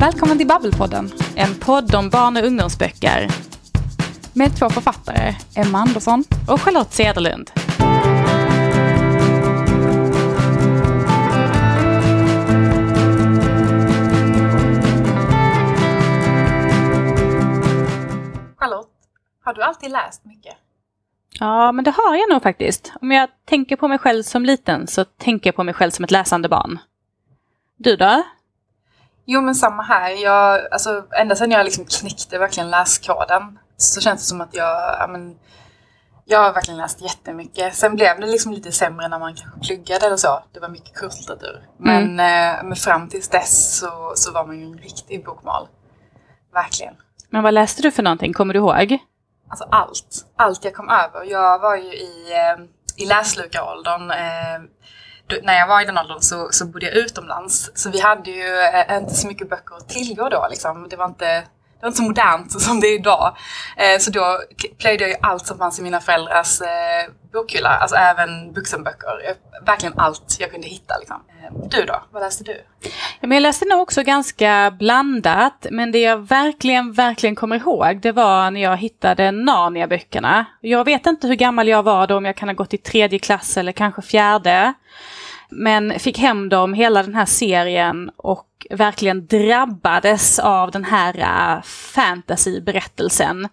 Välkommen till Babbelpodden, en podd om barn och ungdomsböcker. Med två författare, Emma Andersson och Charlotte Cederlund. Charlotte, har du alltid läst mycket? Ja, men det har jag nog faktiskt. Om jag tänker på mig själv som liten så tänker jag på mig själv som ett läsande barn. Du då? Jo men samma här. Jag, alltså, ända sedan jag liksom knäckte verkligen läskoden så känns det som att jag, ja, men, jag har verkligen läst jättemycket. Sen blev det liksom lite sämre när man kanske pluggade eller så. Det var mycket kurslitteratur. Men, eh, men fram tills dess så, så var man ju en riktig bokmal. Verkligen. Men vad läste du för någonting? Kommer du ihåg? Alltså allt. Allt jag kom över. Jag var ju i, eh, i läslukaråldern. Eh, när jag var i den åldern så, så bodde jag utomlands. Så vi hade ju eh, inte så mycket böcker att tillgå då. Liksom. Det, var inte, det var inte så modernt som det är idag. Eh, så då plöjde jag ju allt som fanns i mina föräldrars eh, bokhylla. Alltså även vuxenböcker. Verkligen allt jag kunde hitta. Liksom. Du då? Vad läste du? Ja, men jag läste nog också ganska blandat, men det jag verkligen, verkligen kommer ihåg, det var när jag hittade Narnia-böckerna. Jag vet inte hur gammal jag var då, om jag kan ha gått i tredje klass eller kanske fjärde. Men fick hem dem, hela den här serien, och verkligen drabbades av den här äh, fantasyberättelsen.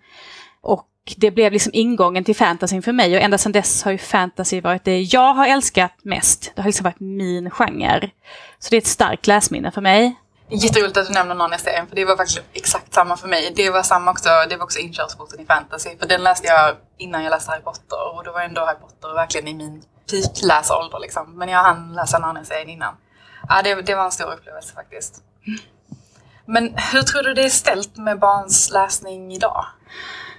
Och det blev liksom ingången till fantasyn för mig och ända sedan dess har ju fantasy varit det jag har älskat mest. Det har liksom varit min genre. Så det är ett starkt läsminne för mig. Jätteroligt att du nämner Narnia-serien för det var faktiskt exakt samma för mig. Det var samma också, det var också inkörsporten i fantasy. För den läste jag innan jag läste Harry Potter och då var ändå Harry Potter verkligen i min Typ peak-läsålder liksom. Men jag hann läsa Narnia-serien innan. Ja, det, det var en stor upplevelse faktiskt. Men hur tror du det är ställt med barns läsning idag?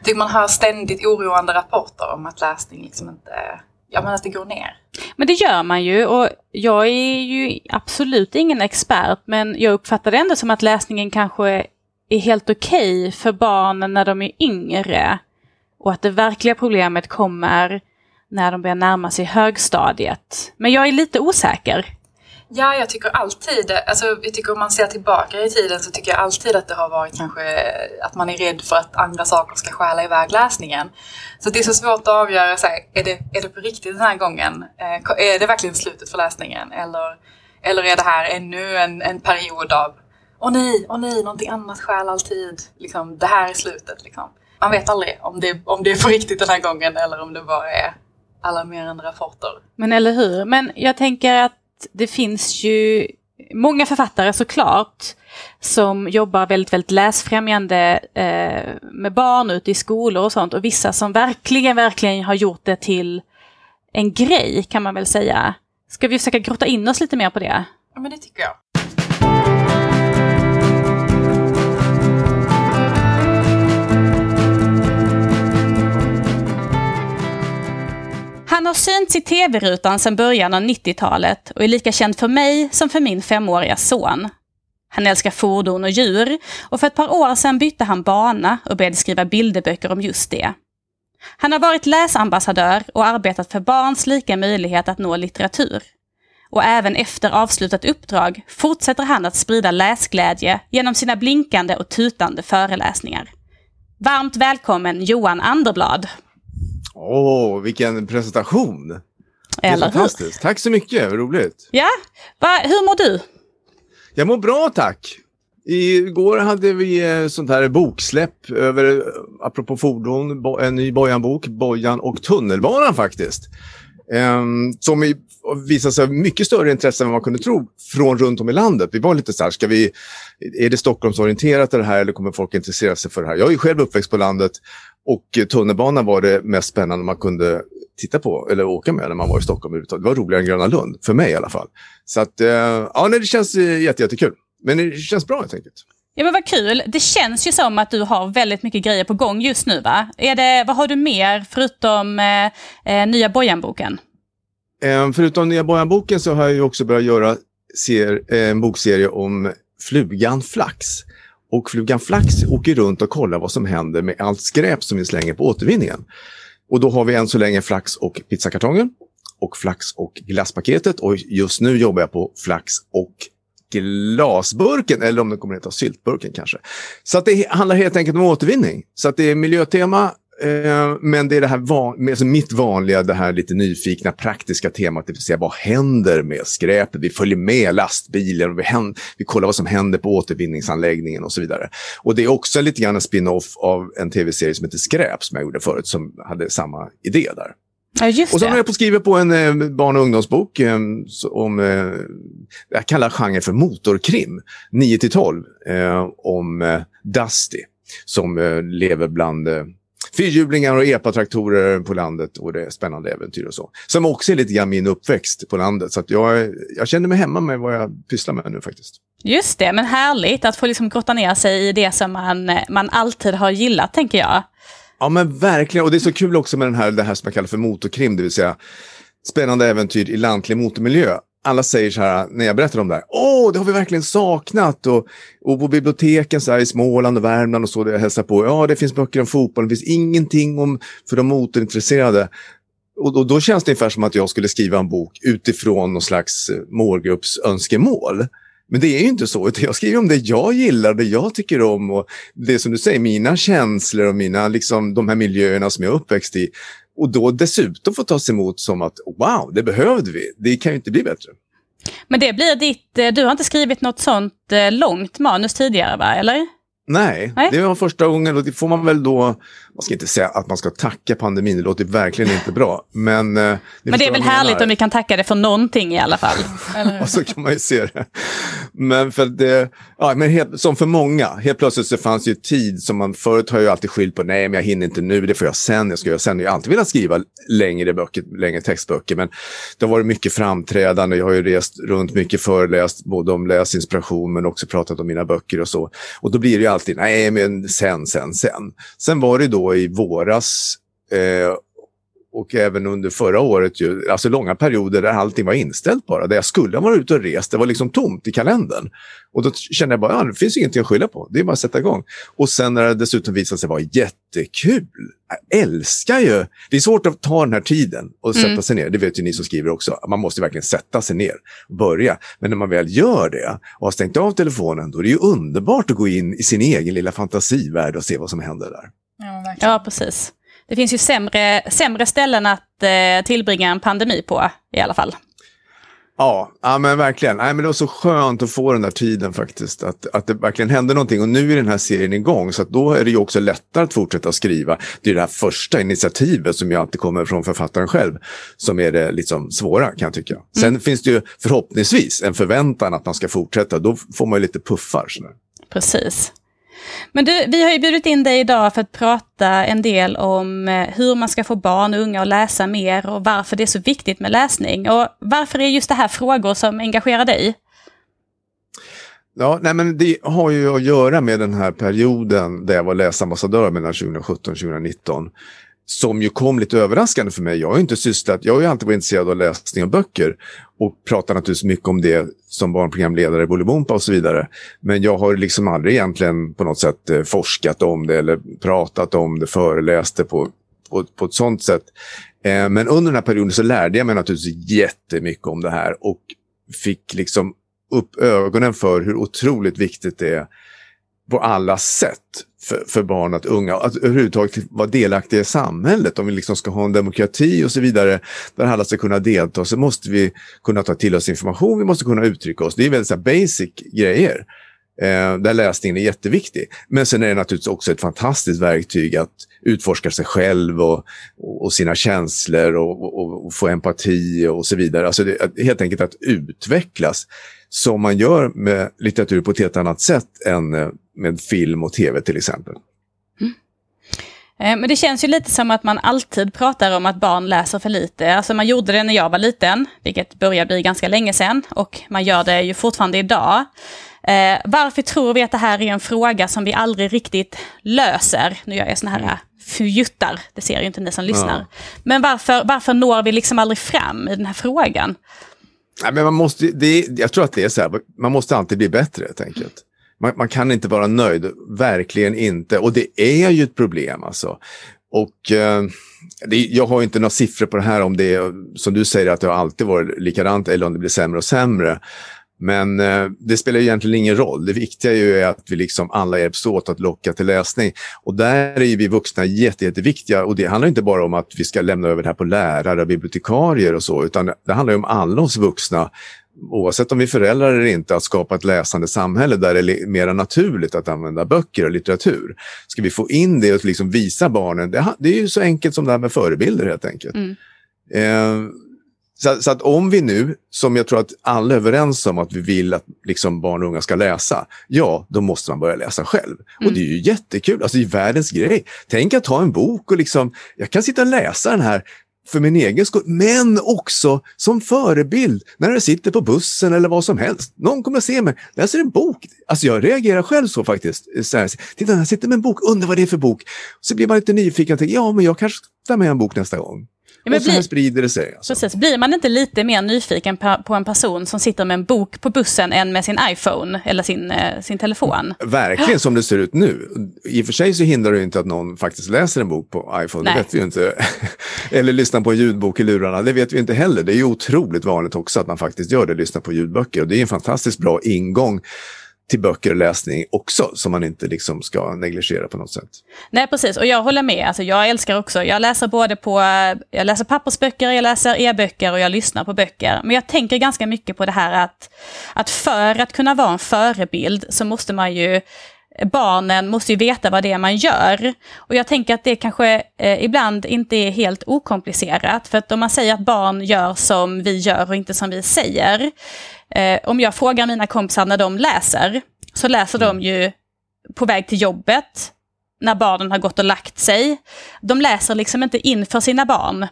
Tycker man hör ständigt oroande rapporter om att läsning liksom inte, ja men att det går ner. Men det gör man ju och jag är ju absolut ingen expert men jag uppfattar det ändå som att läsningen kanske är helt okej för barnen när de är yngre. Och att det verkliga problemet kommer när de börjar närma sig högstadiet. Men jag är lite osäker. Ja, jag tycker alltid, alltså jag tycker om man ser tillbaka i tiden så tycker jag alltid att det har varit kanske att man är rädd för att andra saker ska stjäla iväg läsningen. Så det är så svårt att avgöra, så här, är, det, är det på riktigt den här gången? Eh, är det verkligen slutet för läsningen? Eller, eller är det här ännu en, en period av, åh nej, åh nej, någonting annat stjäl alltid. Liksom, det här är slutet. Liksom. Man vet aldrig om det, om det är på riktigt den här gången eller om det bara är alarmerande rapporter. Men eller hur? Men jag tänker att det finns ju många författare såklart som jobbar väldigt, väldigt läsfrämjande eh, med barn ute i skolor och sånt och vissa som verkligen, verkligen har gjort det till en grej kan man väl säga. Ska vi försöka grotta in oss lite mer på det? Ja, men det tycker jag. Han har synts i tv-rutan sedan början av 90-talet och är lika känd för mig som för min femåriga son. Han älskar fordon och djur och för ett par år sedan bytte han bana och började skriva bilderböcker om just det. Han har varit läsambassadör och arbetat för barns lika möjlighet att nå litteratur. Och även efter avslutat uppdrag fortsätter han att sprida läsglädje genom sina blinkande och tutande föreläsningar. Varmt välkommen Johan Anderblad. Åh, vilken presentation! Eller hur? fantastiskt. Tack så mycket, vad roligt. Ja, Va, hur mår du? Jag mår bra tack. Igår hade vi eh, sånt här boksläpp över, eh, apropå fordon, en ny Bojan-bok, Bojan och tunnelbanan faktiskt. Ehm, som vi visade sig ha mycket större intresse än vad man kunde tro från runt om i landet. Vi var lite så här, ska vi, är det Stockholmsorienterat det här eller kommer folk intressera sig för det här? Jag är ju själv uppväxt på landet och eh, tunnelbanan var det mest spännande man kunde titta på eller åka med när man var i Stockholm. Det var roligare än Gröna Lund, för mig i alla fall. Så att, eh, ja, nej, det känns eh, jätte, jättekul. Men det känns bra helt enkelt. Ja men vad kul. Det känns ju som att du har väldigt mycket grejer på gång just nu va? Är det, vad har du mer förutom eh, eh, nya Bojan-boken? Eh, förutom nya Bojan-boken så har jag ju också börjat göra ser, eh, en bokserie om flugan Flax. Och flugan Flax åker runt och kollar vad som händer med allt skräp som vi slänger på återvinningen. Och då har vi än så länge Flax och pizzakartongen och Flax och glasspaketet och just nu jobbar jag på Flax och glasburken eller om den kommer att heta syltburken kanske. Så att det handlar helt enkelt om återvinning. Så att det är miljötema, Eh, men det är det här van, alltså mitt vanliga, det här lite nyfikna, praktiska temat, det vill säga vad händer med skräpet? Vi följer med lastbilen och vi, händer, vi kollar vad som händer på återvinningsanläggningen och så vidare. Och det är också lite grann en spin-off av en tv-serie som heter Skräp som jag gjorde förut, som hade samma idé där. Ja, just och det. har jag på skriva på en eh, barn och ungdomsbok eh, om, eh, jag kallar genren för motorkrim, 9 12, eh, om eh, Dusty som eh, lever bland fyrhjulingar och epatraktorer på landet och det är spännande äventyr och så. Som också är lite grann min uppväxt på landet. Så att jag, jag känner mig hemma med vad jag pysslar med nu faktiskt. Just det, men härligt att få liksom grotta ner sig i det som man, man alltid har gillat, tänker jag. Ja men verkligen, och det är så kul också med den här, det här som jag kallar för motorkrim, det vill säga spännande äventyr i lantlig motormiljö alla säger så här när jag berättar om det här. Åh, det har vi verkligen saknat. Och, och på biblioteken så här i Småland och Värmland och så där jag hälsar på. Ja, det finns böcker om fotboll. Det finns ingenting om för de motorintresserade. Och, och då känns det ungefär som att jag skulle skriva en bok utifrån någon slags eh, målgruppsönskemål. målgruppsönskemål. Men det är ju inte så, utan jag skriver om det jag gillar, det jag tycker om och det som du säger, mina känslor och mina, liksom, de här miljöerna som jag är uppväxt i. Och då dessutom få tas emot som att wow, det behövde vi. Det kan ju inte bli bättre. Men det blir ditt, eh, du har inte skrivit något sånt eh, långt manus tidigare va, eller? Nej, Nej, det var första gången och det får man väl då, man ska inte säga att man ska tacka pandemin, det låter verkligen inte bra. Men, eh, men det är väl härligt om vi kan tacka det för någonting i alla fall. och så kan man ju se det. Men, för det, ja, men helt, som för många, helt plötsligt så fanns ju tid som man förut har ju alltid skyllt på, nej men jag hinner inte nu, det får jag sen, jag ska göra sen. Jag har alltid velat skriva längre böcker, längre textböcker, men det har varit mycket framträdande, jag har ju rest runt mycket föreläst, både om läsinspiration men också pratat om mina böcker och så. Och då blir det ju alltid, nej men sen, sen, sen. Sen var det då i våras eh, och även under förra året, ju, alltså långa perioder där allting var inställt bara. Där jag skulle ha varit ute och rest, det var liksom tomt i kalendern. Och då kände jag bara, ja, det finns ingenting att skylla på, det är bara att sätta igång. Och sen när det dessutom visade sig vara jättekul, jag älskar ju, det är svårt att ta den här tiden och sätta mm. sig ner, det vet ju ni som skriver också. Man måste verkligen sätta sig ner och börja. Men när man väl gör det och har stängt av telefonen, då är det ju underbart att gå in i sin egen lilla fantasivärld och se vad som händer där. Ja, ja precis. Det finns ju sämre, sämre ställen att eh, tillbringa en pandemi på i alla fall. Ja, ja men verkligen. Nej, men det var så skönt att få den där tiden faktiskt. Att, att det verkligen hände någonting. Och nu är den här serien igång. Så då är det ju också lättare att fortsätta skriva. Det är det här första initiativet som ju alltid kommer från författaren själv. Som är det liksom svåra kan jag tycka. Sen mm. finns det ju förhoppningsvis en förväntan att man ska fortsätta. Då får man ju lite puffar. Sådär. Precis. Men du, vi har ju bjudit in dig idag för att prata en del om eh, hur man ska få barn och unga att läsa mer och varför det är så viktigt med läsning. Och varför är just det här frågor som engagerar dig? Ja, nej men det har ju att göra med den här perioden där jag var läsambassadör mellan 2017 och 2019 som ju kom lite överraskande för mig. Jag har inte sysslat, jag har ju alltid varit intresserad av läsning av böcker och pratar naturligtvis mycket om det som barnprogramledare i Bolibompa och så vidare. Men jag har liksom aldrig egentligen på något sätt eh, forskat om det eller pratat om det, föreläst det på, på, på ett sånt sätt. Eh, men under den här perioden så lärde jag mig naturligtvis jättemycket om det här och fick liksom upp ögonen för hur otroligt viktigt det är på alla sätt för, för barn att unga, att överhuvudtaget vara delaktiga i samhället. Om vi liksom ska ha en demokrati och så vidare, där alla ska kunna delta, så måste vi kunna ta till oss information, vi måste kunna uttrycka oss. Det är väldigt så basic grejer. Eh, där läsningen är jätteviktig. Men sen är det naturligtvis också ett fantastiskt verktyg att utforska sig själv och, och sina känslor och, och, och, få empati och så vidare. Alltså det, helt enkelt att utvecklas som man gör med litteratur på ett helt annat sätt än eh, med film och tv till exempel. Mm. Eh, men det känns ju lite som att man alltid pratar om att barn läser för lite. Alltså man gjorde det när jag var liten, vilket börjar bli ganska länge sedan, och man gör det ju fortfarande idag. Eh, varför tror vi att det här är en fråga som vi aldrig riktigt löser? Nu gör jag såna här mm. fjuttar, det ser ju inte ni som lyssnar. Ja. Men varför, varför når vi liksom aldrig fram i den här frågan? Nej, men man måste, det, jag tror att det är så här, man måste alltid bli bättre helt enkelt. Man, man, kan inte vara nöjd, verkligen inte. Och det är ju ett problem alltså. Och eh, det, jag har inte några siffror på det här om det som du säger att det har alltid varit likadant eller om det blir sämre och sämre. Men eh, det spelar egentligen ingen roll. Det viktiga är att vi liksom alla hjälps åt att locka till läsning. Och där är vi vuxna jätte, jätteviktiga. Och det handlar inte bara om att vi ska lämna över det här på lärare och bibliotekarier och så, utan det handlar om alla oss vuxna oavsett om vi är föräldrar eller inte, att skapa ett läsande samhälle där det är mer naturligt att använda böcker och litteratur. Ska vi få in det och liksom visa barnen, det, det är ju så enkelt som det här med förebilder helt enkelt. Mm. Eh, så, så, att om vi nu, som jag tror att alla är överens om att vi vill att liksom barn och unga ska läsa, ja, då måste man börja läsa själv. Mm. Och det är ju jättekul, alltså det är världens grej. Tänk att ta en bok och liksom, jag kan sitta och läsa den här för min egen skull, men också som förebild när jag sitter på bussen eller vad som helst. Någon kommer att se mig, läser en bok. Alltså jag reagerar själv så faktiskt. Så här, Titta, jag sitter med en bok, undrar vad det är för bok. Så blir man lite nyfiken och tänker, ja men jag kanske tar med en bok nästa gång. Ja, och så här sprider det sig. Alltså. Precis. Blir man inte lite mer nyfiken på en person som sitter med en bok på bussen än med sin iPhone eller sin, eh, sin telefon? Verkligen som det ser ut nu. I och för sig så hindrar det inte att någon faktiskt läser en bok på iPhone, Nej. det vet vi ju inte. eller lyssnar på en ljudbok i lurarna, det vet vi inte heller. Det är ju otroligt vanligt också att man faktiskt gör det, lyssnar på ljudböcker. Och det är en fantastiskt bra ingång till böcker och läsning också som man inte liksom ska negligera på något sätt. Nej precis och jag håller med, alltså, jag älskar också, jag läser både på, jag läser pappersböcker, jag läser e-böcker och jag lyssnar på böcker. Men jag tänker ganska mycket på det här att, att för att kunna vara en förebild så måste man ju barnen måste ju veta vad det är man gör. Och jag tänker att det kanske eh, ibland inte är helt okomplicerat. För att om man säger att barn gör som vi gör och inte som vi säger, Eh, om jag frågar mina kompisar när de läser, så läser de ju på väg till jobbet, när barnen har gått och lagt sig. De läser liksom inte inför sina barn.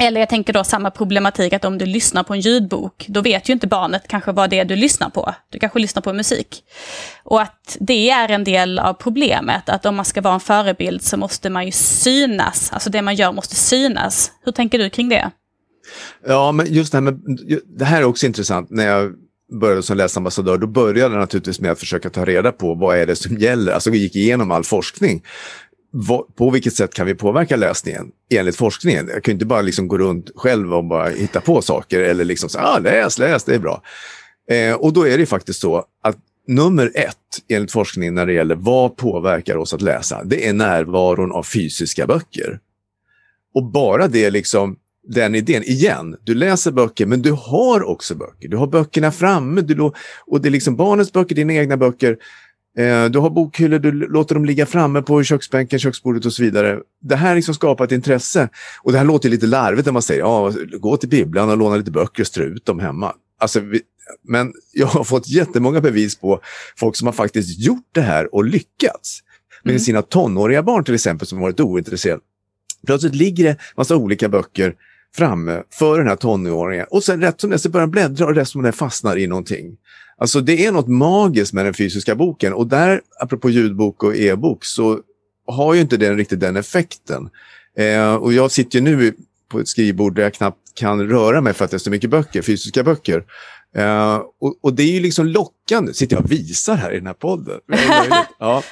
Eller jag tänker då samma problematik att om du lyssnar på en ljudbok, då vet ju inte barnet kanske vad det är du lyssnar på. Du kanske lyssnar på musik. Och att det är en del av problemet, att om man ska vara en förebild så måste man ju synas. Alltså det man gör måste synas. Hur tänker du kring det? Ja, men just det här med, det här är också intressant. När jag började som läsambassadör, då började jag naturligtvis med att försöka ta reda på vad är det som gäller. Alltså vi gick igenom all forskning. På vilket sätt kan vi påverka läsningen enligt forskningen? Jag kan inte bara liksom gå runt själv och bara hitta på saker eller liksom säga ah, läs, läs, det är bra. Eh, och då är det faktiskt så att nummer ett enligt forskningen när det gäller vad påverkar oss att läsa, det är närvaron av fysiska böcker. Och bara det liksom den idén igen. Du läser böcker, men du har också böcker. Du har böckerna framme. Du och det är liksom barnens böcker, dina egna böcker. Eh, du har bokhyllor, du låter dem ligga framme på köksbänken, köksbordet och så vidare. Det här liksom skapar ett intresse. Och det här låter lite larvigt när man säger, ja, gå till bibblan och låna lite böcker och strö ut dem hemma. Alltså, vi, men jag har fått jättemånga bevis på folk som har faktiskt gjort det här och lyckats. Med mm. sina tonåriga barn till exempel som varit ointresserade. Plötsligt ligger det massa olika böcker framme för den här tonåringen. Och sen rätt som det så börjar han bläddra och rätt som det fastnar i någonting. Alltså det är något magiskt med den fysiska boken och där, apropå ljudbok och e-bok, så har ju inte den riktigt den effekten. Eh, och jag sitter ju nu på ett skrivbord där jag knappt kan röra mig för att det är så mycket böcker, fysiska böcker. Uh, och, och, det är ju liksom lockande. Sitter jag och visar här i den här podden? ja.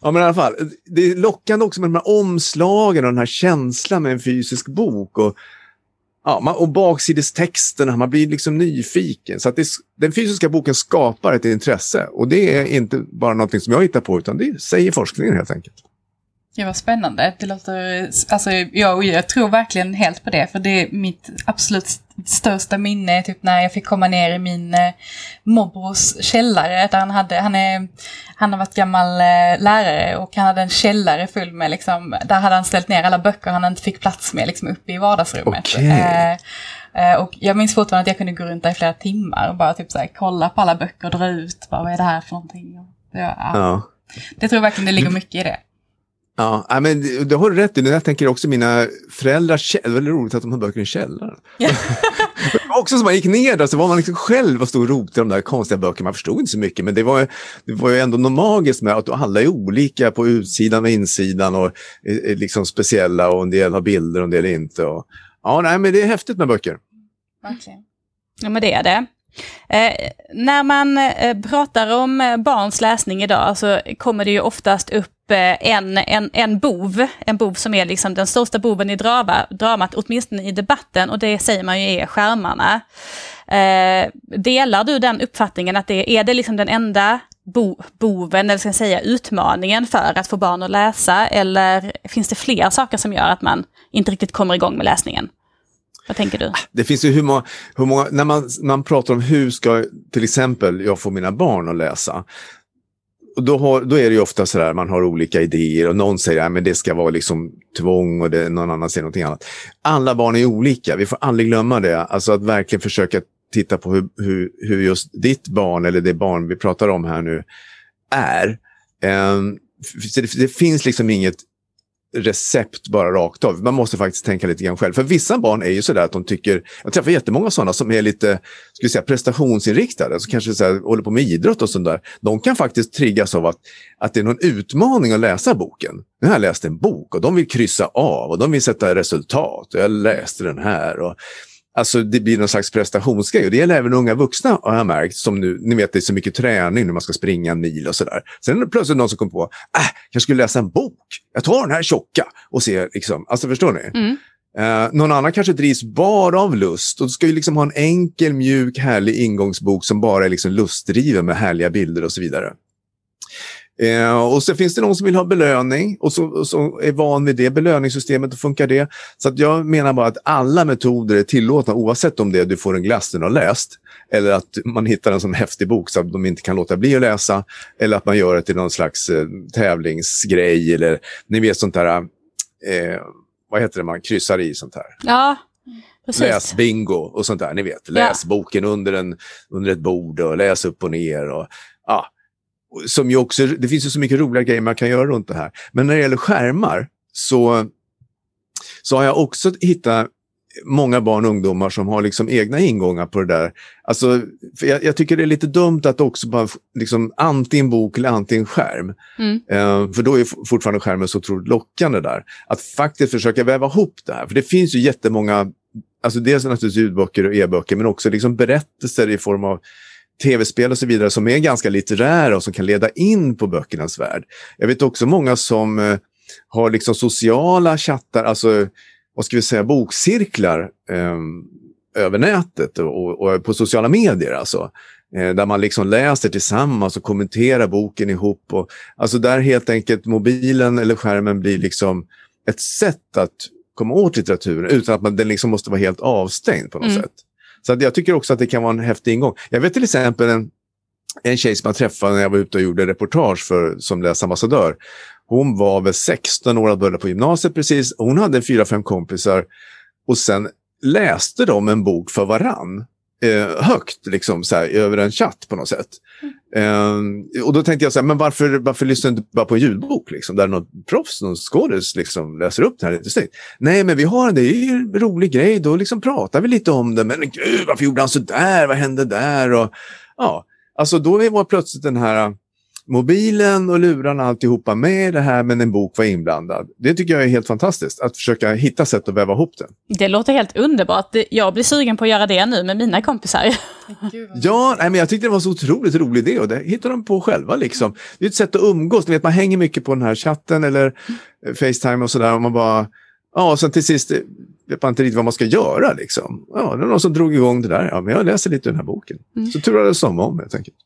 ja, men i alla fall. Det är lockande också med de här omslagen och den här känslan med en fysisk bok. Och Ja, man, och baksidestexterna, man blir liksom nyfiken. Så att det, den fysiska boken skapar ett intresse. Och det är inte bara någonting som jag hittar på, utan det säger forskningen helt enkelt. Det var spännande. Det låter, alltså, jag, jag tror verkligen helt på det, för det är mitt absolut största minne, typ när jag fick komma ner i min eh, morbrors källare, där han hade, han är, han har varit gammal eh, lärare och han hade en källare full med liksom, där hade han ställt ner alla böcker han inte fick plats med liksom uppe i vardagsrummet. Okay. Eh, eh, och jag minns fortfarande att jag kunde gå runt där i flera timmar och bara typ så här, kolla på alla böcker och dra ut, bara, vad är det här för någonting? Och, ja, ja. Det tror jag verkligen det ligger mycket i det. Ja, men det har du rätt i. Jag tänker också mina föräldrar, det var roligt att de har böcker i källaren. också som man gick ner där så var man liksom själv och stod och rotade de där konstiga böckerna. Man förstod inte så mycket men det var, det var ju ändå något magiskt med att alla är olika på utsidan och insidan och är liksom speciella och en del har bilder och en del inte. Och, ja, nej, men det är häftigt med böcker. Okay. Ja, men det är det. Eh, när man eh, pratar om eh, barns läsning idag så kommer det ju oftast upp eh, Eh, en, en, en bov, en bov som är liksom den största boven i drama, dramat, åtminstone i debatten, och det säger man ju är skärmarna. Eh, delar du den uppfattningen att det är det liksom den enda bo, boven, eller ska jag säga utmaningen för att få barn att läsa, eller finns det fler saker som gör att man inte riktigt kommer igång med läsningen? Vad tänker du? Ah, det finns ju hur många, hur många när man, man pratar om hur ska till exempel jag få mina barn att läsa. Och då, har, då är det ju ofta så där, man har olika idéer och någon säger att det ska vara liksom tvång och det, någon annan säger någonting annat. Alla barn är olika, vi får aldrig glömma det. Alltså att verkligen försöka titta på hur, hur, hur just ditt barn eller det barn vi pratar om här nu är. Um, det, det finns liksom inget recept bara rakt av. Man måste faktiskt tänka lite grann själv. För vissa barn är ju sådär att de tycker, jag träffar jättemånga sådana som är lite ska säga, prestationsinriktade, alltså kanske så här, håller på med idrott och sånt där. De kan faktiskt triggas av att, att det är någon utmaning att läsa boken. Nu har jag läst en bok och de vill kryssa av och de vill sätta resultat. Jag läste den här. Och, Alltså det blir någon slags prestationsgrej och det gäller även unga vuxna har jag märkt. Som nu, ni vet det är så mycket träning när man ska springa en mil och sådär. Sen är det plötsligt någon som kommer på, äh, jag skulle läsa en bok. Jag tar den här tjocka och ser liksom, alltså förstår ni? Mm. Uh, någon annan kanske drivs bara av lust och ska ju liksom ha en enkel, mjuk, härlig ingångsbok som bara är liksom lustdriven med härliga bilder och så vidare. Eh, och så finns det någon som vill ha belöning och så, så är van vid det belöningssystemet och funkar det. Så att jag menar bara att alla metoder är tillåtna oavsett om det är du får en glass du har läst eller att man hittar en sån häftig bok så att de inte kan låta bli att läsa eller att man gör det till någon slags eh, tävlingsgrej eller ni vet sånt där, eh, vad heter det man kryssar i sånt här. Ja, Precis. Läs bingo och sånt där, ni vet. Läs ja. boken under, en, under ett bord och läs upp och ner. Och, ja, som ju också, det finns ju så mycket roliga grejer man kan göra runt det här. Men när det gäller skärmar så, så har jag också hittat många barn och ungdomar som har liksom egna ingångar på det där. Alltså, jag, jag, tycker det är lite dumt att också bara liksom, antingen bok eller antingen skärm. Mm. Uh, för då är fortfarande skärmen så otroligt lockande där. Att faktiskt försöka väva ihop det här. För det finns ju jättemånga, alltså dels naturligtvis ljudböcker och e-böcker men också liksom berättelser i form av tv-spel och så vidare som är ganska litterära och som kan leda in på böckernas värld. Jag vet också många som eh, har liksom sociala chattar, alltså vad ska vi säga, bokcirklar eh, över nätet och, och, på sociala medier. Alltså. Eh, där man liksom läser tillsammans och kommenterar boken ihop. Och, alltså där helt enkelt mobilen eller skärmen blir liksom ett sätt att komma åt litteraturen utan att man, den liksom måste vara helt avstängd på något mm. sätt. Så jag tycker också att det kan vara en häftig ingång. Jag vet till exempel en, en tjej som jag träffade när jag var ute och gjorde reportage för, som läsambassadör. Hon var väl 16 år och började på gymnasiet precis. Hon hade fyra, fem kompisar och sen läste de en bok för varann eh, högt liksom, så här, över en chatt på något sätt. Mm. Eh, och då tänkte jag så här, men varför, varför lyssnar du inte bara på en ljudbok liksom, där något proffs, någon skådis liksom, läser upp det här lite snyggt? Nej, men vi har det, det är en rolig grej, då liksom pratar vi lite om det. Men gud, varför gjorde han så där? Vad hände där? Och, ja, alltså då var plötsligt den här mobilen och lurarna alltihopa med det här men en bok var inblandad. Det tycker jag är helt fantastiskt, att försöka hitta sätt att väva ihop det. Det låter helt underbart. Jag blir sugen på att göra det nu med mina kompisar. ja, nej, men jag tyckte det var så otroligt rolig idé och det hittar de på själva. Liksom. Det är ett sätt att umgås. Ni vet, man hänger mycket på den här chatten eller Facetime och sådär. Och man bara, ja, och sen till sist vet man inte riktigt vad man ska göra. Liksom. Ja, det var någon som drog igång det där. Ja, men jag läser lite den här boken. Mm. Så turades de om helt enkelt.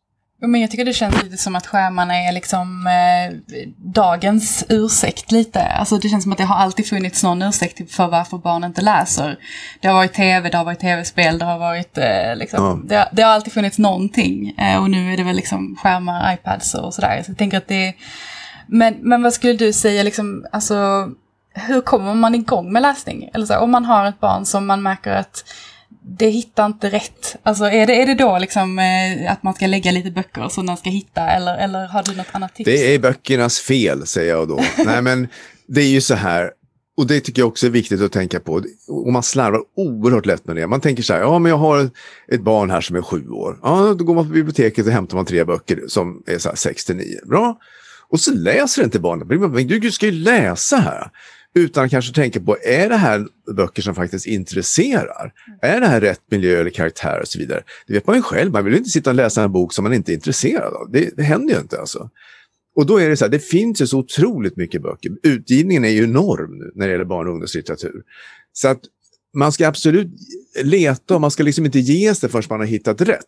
Men jag tycker det känns lite som att skärmarna är liksom eh, dagens ursäkt lite. Alltså det känns som att det har alltid funnits någon ursäkt för varför barn inte läser. Det har varit tv, det har varit tv-spel, det har varit eh, liksom, ja. det, det, har alltid funnits någonting. Eh, och nu är det väl liksom skärmar, iPads och sådär. Så jag tänker att det men, men vad skulle du säga liksom, alltså hur kommer man igång med läsning? Eller så, om man har ett barn som man märker att det hittar inte rätt. Alltså är det, är det då liksom eh, att man ska lägga lite böcker som den ska hitta eller, eller har du något annat tips? Det är böckernas fel säger jag då. Nej men det är ju så här. Och det tycker jag också är viktigt att tänka på. Och man slarvar oerhört lätt med det. Man tänker så här, ja men jag har ett barn här som är sju år. Ja, då går man på biblioteket och hämtar man tre böcker som är så här 6 9. Bra. Och så läser inte barnet. Du ska ju läsa här. Utan att kanske tänka på, är det här böcker som faktiskt intresserar? Är det här rätt miljö eller karaktär och så vidare? Det vet man ju själv, man vill ju inte sitta och läsa en bok som man inte är intresserad av. Det, det händer ju inte alltså. Och då är det så här, det finns ju så otroligt mycket böcker. Utgivningen är ju enorm nu när det gäller barn och ungdomslitteratur. Så att man ska absolut leta och man ska liksom inte ge sig förrän man har hittat rätt.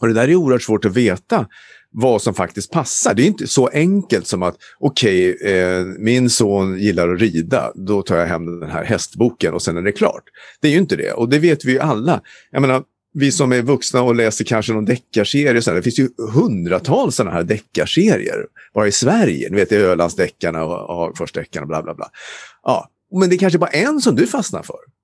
Och det där är oerhört svårt att veta vad som faktiskt passar. Det är inte så enkelt som att okej, okay, eh, min son gillar att rida, då tar jag hem den här hästboken och sen är det klart. Det är ju inte det och det vet vi ju alla. Jag menar, vi som är vuxna och läser kanske någon deckarserie, det finns ju hundratals sådana här deckarserier bara i Sverige. Ni vet, Ölandsdeckarna och Hagforsdeckarna och bla bla bla. Ja, men det är kanske bara en som du fastnar för.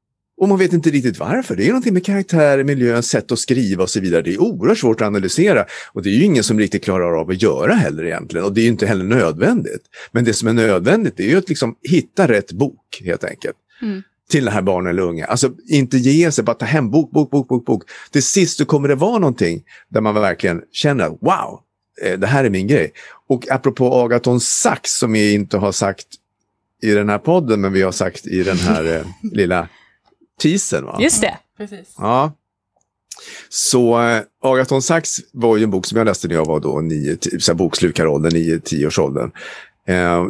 Och man vet inte riktigt varför. Det är någonting med karaktär, miljö, sätt att skriva och så vidare. Det är oerhört svårt att analysera. Och det är ju ingen som riktigt klarar av att göra heller egentligen. Och det är inte heller nödvändigt. Men det som är nödvändigt är ju att liksom hitta rätt bok helt enkelt. Mm. Till den här barnen eller unga. Alltså inte ge sig, bara ta hem bok, bok, bok, bok, bok. Till sist så kommer det vara någonting där man verkligen känner wow, eh, det här är min grej. Och apropå Agaton Sax som vi inte har sagt i den här podden, men vi har sagt i den här eh, lilla teasern. Va? Just det. Precis. Ja. Så äh, Agaton Sax var ju en bok som jag läste när jag var då nio, bokslukaråldern, 9-10 års åldern. Eh,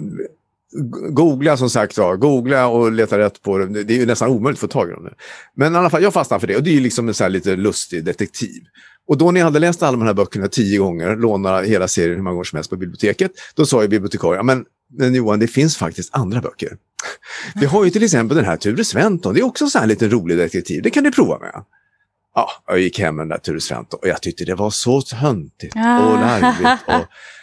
googla som sagt var, googla och leta rätt på det. Det är ju nästan omöjligt att få tag i dem nu. Men i alla fall, jag fastnade för det och det är ju liksom en så lite lustig detektiv. Och då när jag hade läst alla de här böckerna tio gånger, lånat hela serien hur många gånger som helst på biblioteket, då sa ju bibliotekarien, men, men Johan, det finns faktiskt andra böcker. Vi har ju till exempel den här Ture Sventon, det är också så här lite rolig detektiv, det kan du prova med. Ja, jag gick hem med den där Ture Sventon och jag tyckte det var så töntigt och larvigt. Och,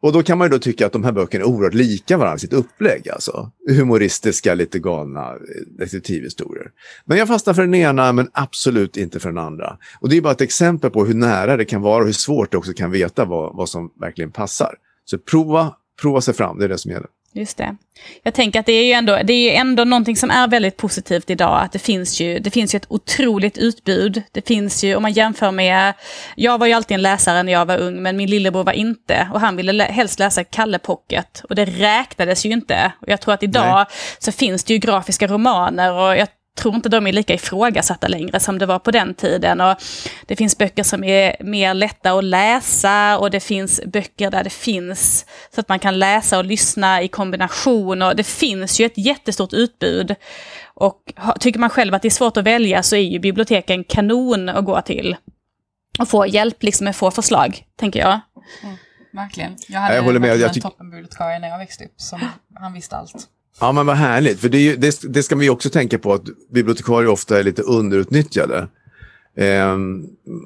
och då kan man ju då tycka att de här böckerna är oerhört lika varandra, i sitt upplägg alltså. Humoristiska, lite galna eh, detektivhistorier. Men jag fastnar för den ena, men absolut inte för den andra. Och det är bara ett exempel på hur nära det kan vara och hur svårt det också kan veta vad, vad som verkligen passar. Så prova, prova sig fram, det är det som gäller. Just det. Jag tänker att det är ju ändå, det är ju ändå någonting som är väldigt positivt idag. Att det finns ju, det finns ju ett otroligt utbud. Det finns ju, om man jämför med, jag var ju alltid en läsare när jag var ung, men min lillebror var inte. Och han ville lä helst läsa Kalle Pocket. Och det räknades ju inte. Och jag tror att idag Nej. så finns det ju grafiska romaner och jag tror inte de är lika ifrågasatta längre som det var på den tiden. Och det finns böcker som är mer lätta att läsa och det finns böcker där det finns så att man kan läsa och lyssna i kombination. Och det finns ju ett jättestort utbud. Och tycker man själv att det är svårt att välja så är ju biblioteken kanon att gå till. Och få hjälp liksom med få förslag, tänker jag. Mm, verkligen. Jag hade jag håller med. Jag en toppenbibliotekarie när jag växte upp som han visste allt. Ja, men vad härligt. För det, ju, det, det, ska vi också tänka på att bibliotekarier ofta är lite underutnyttjade. Eh,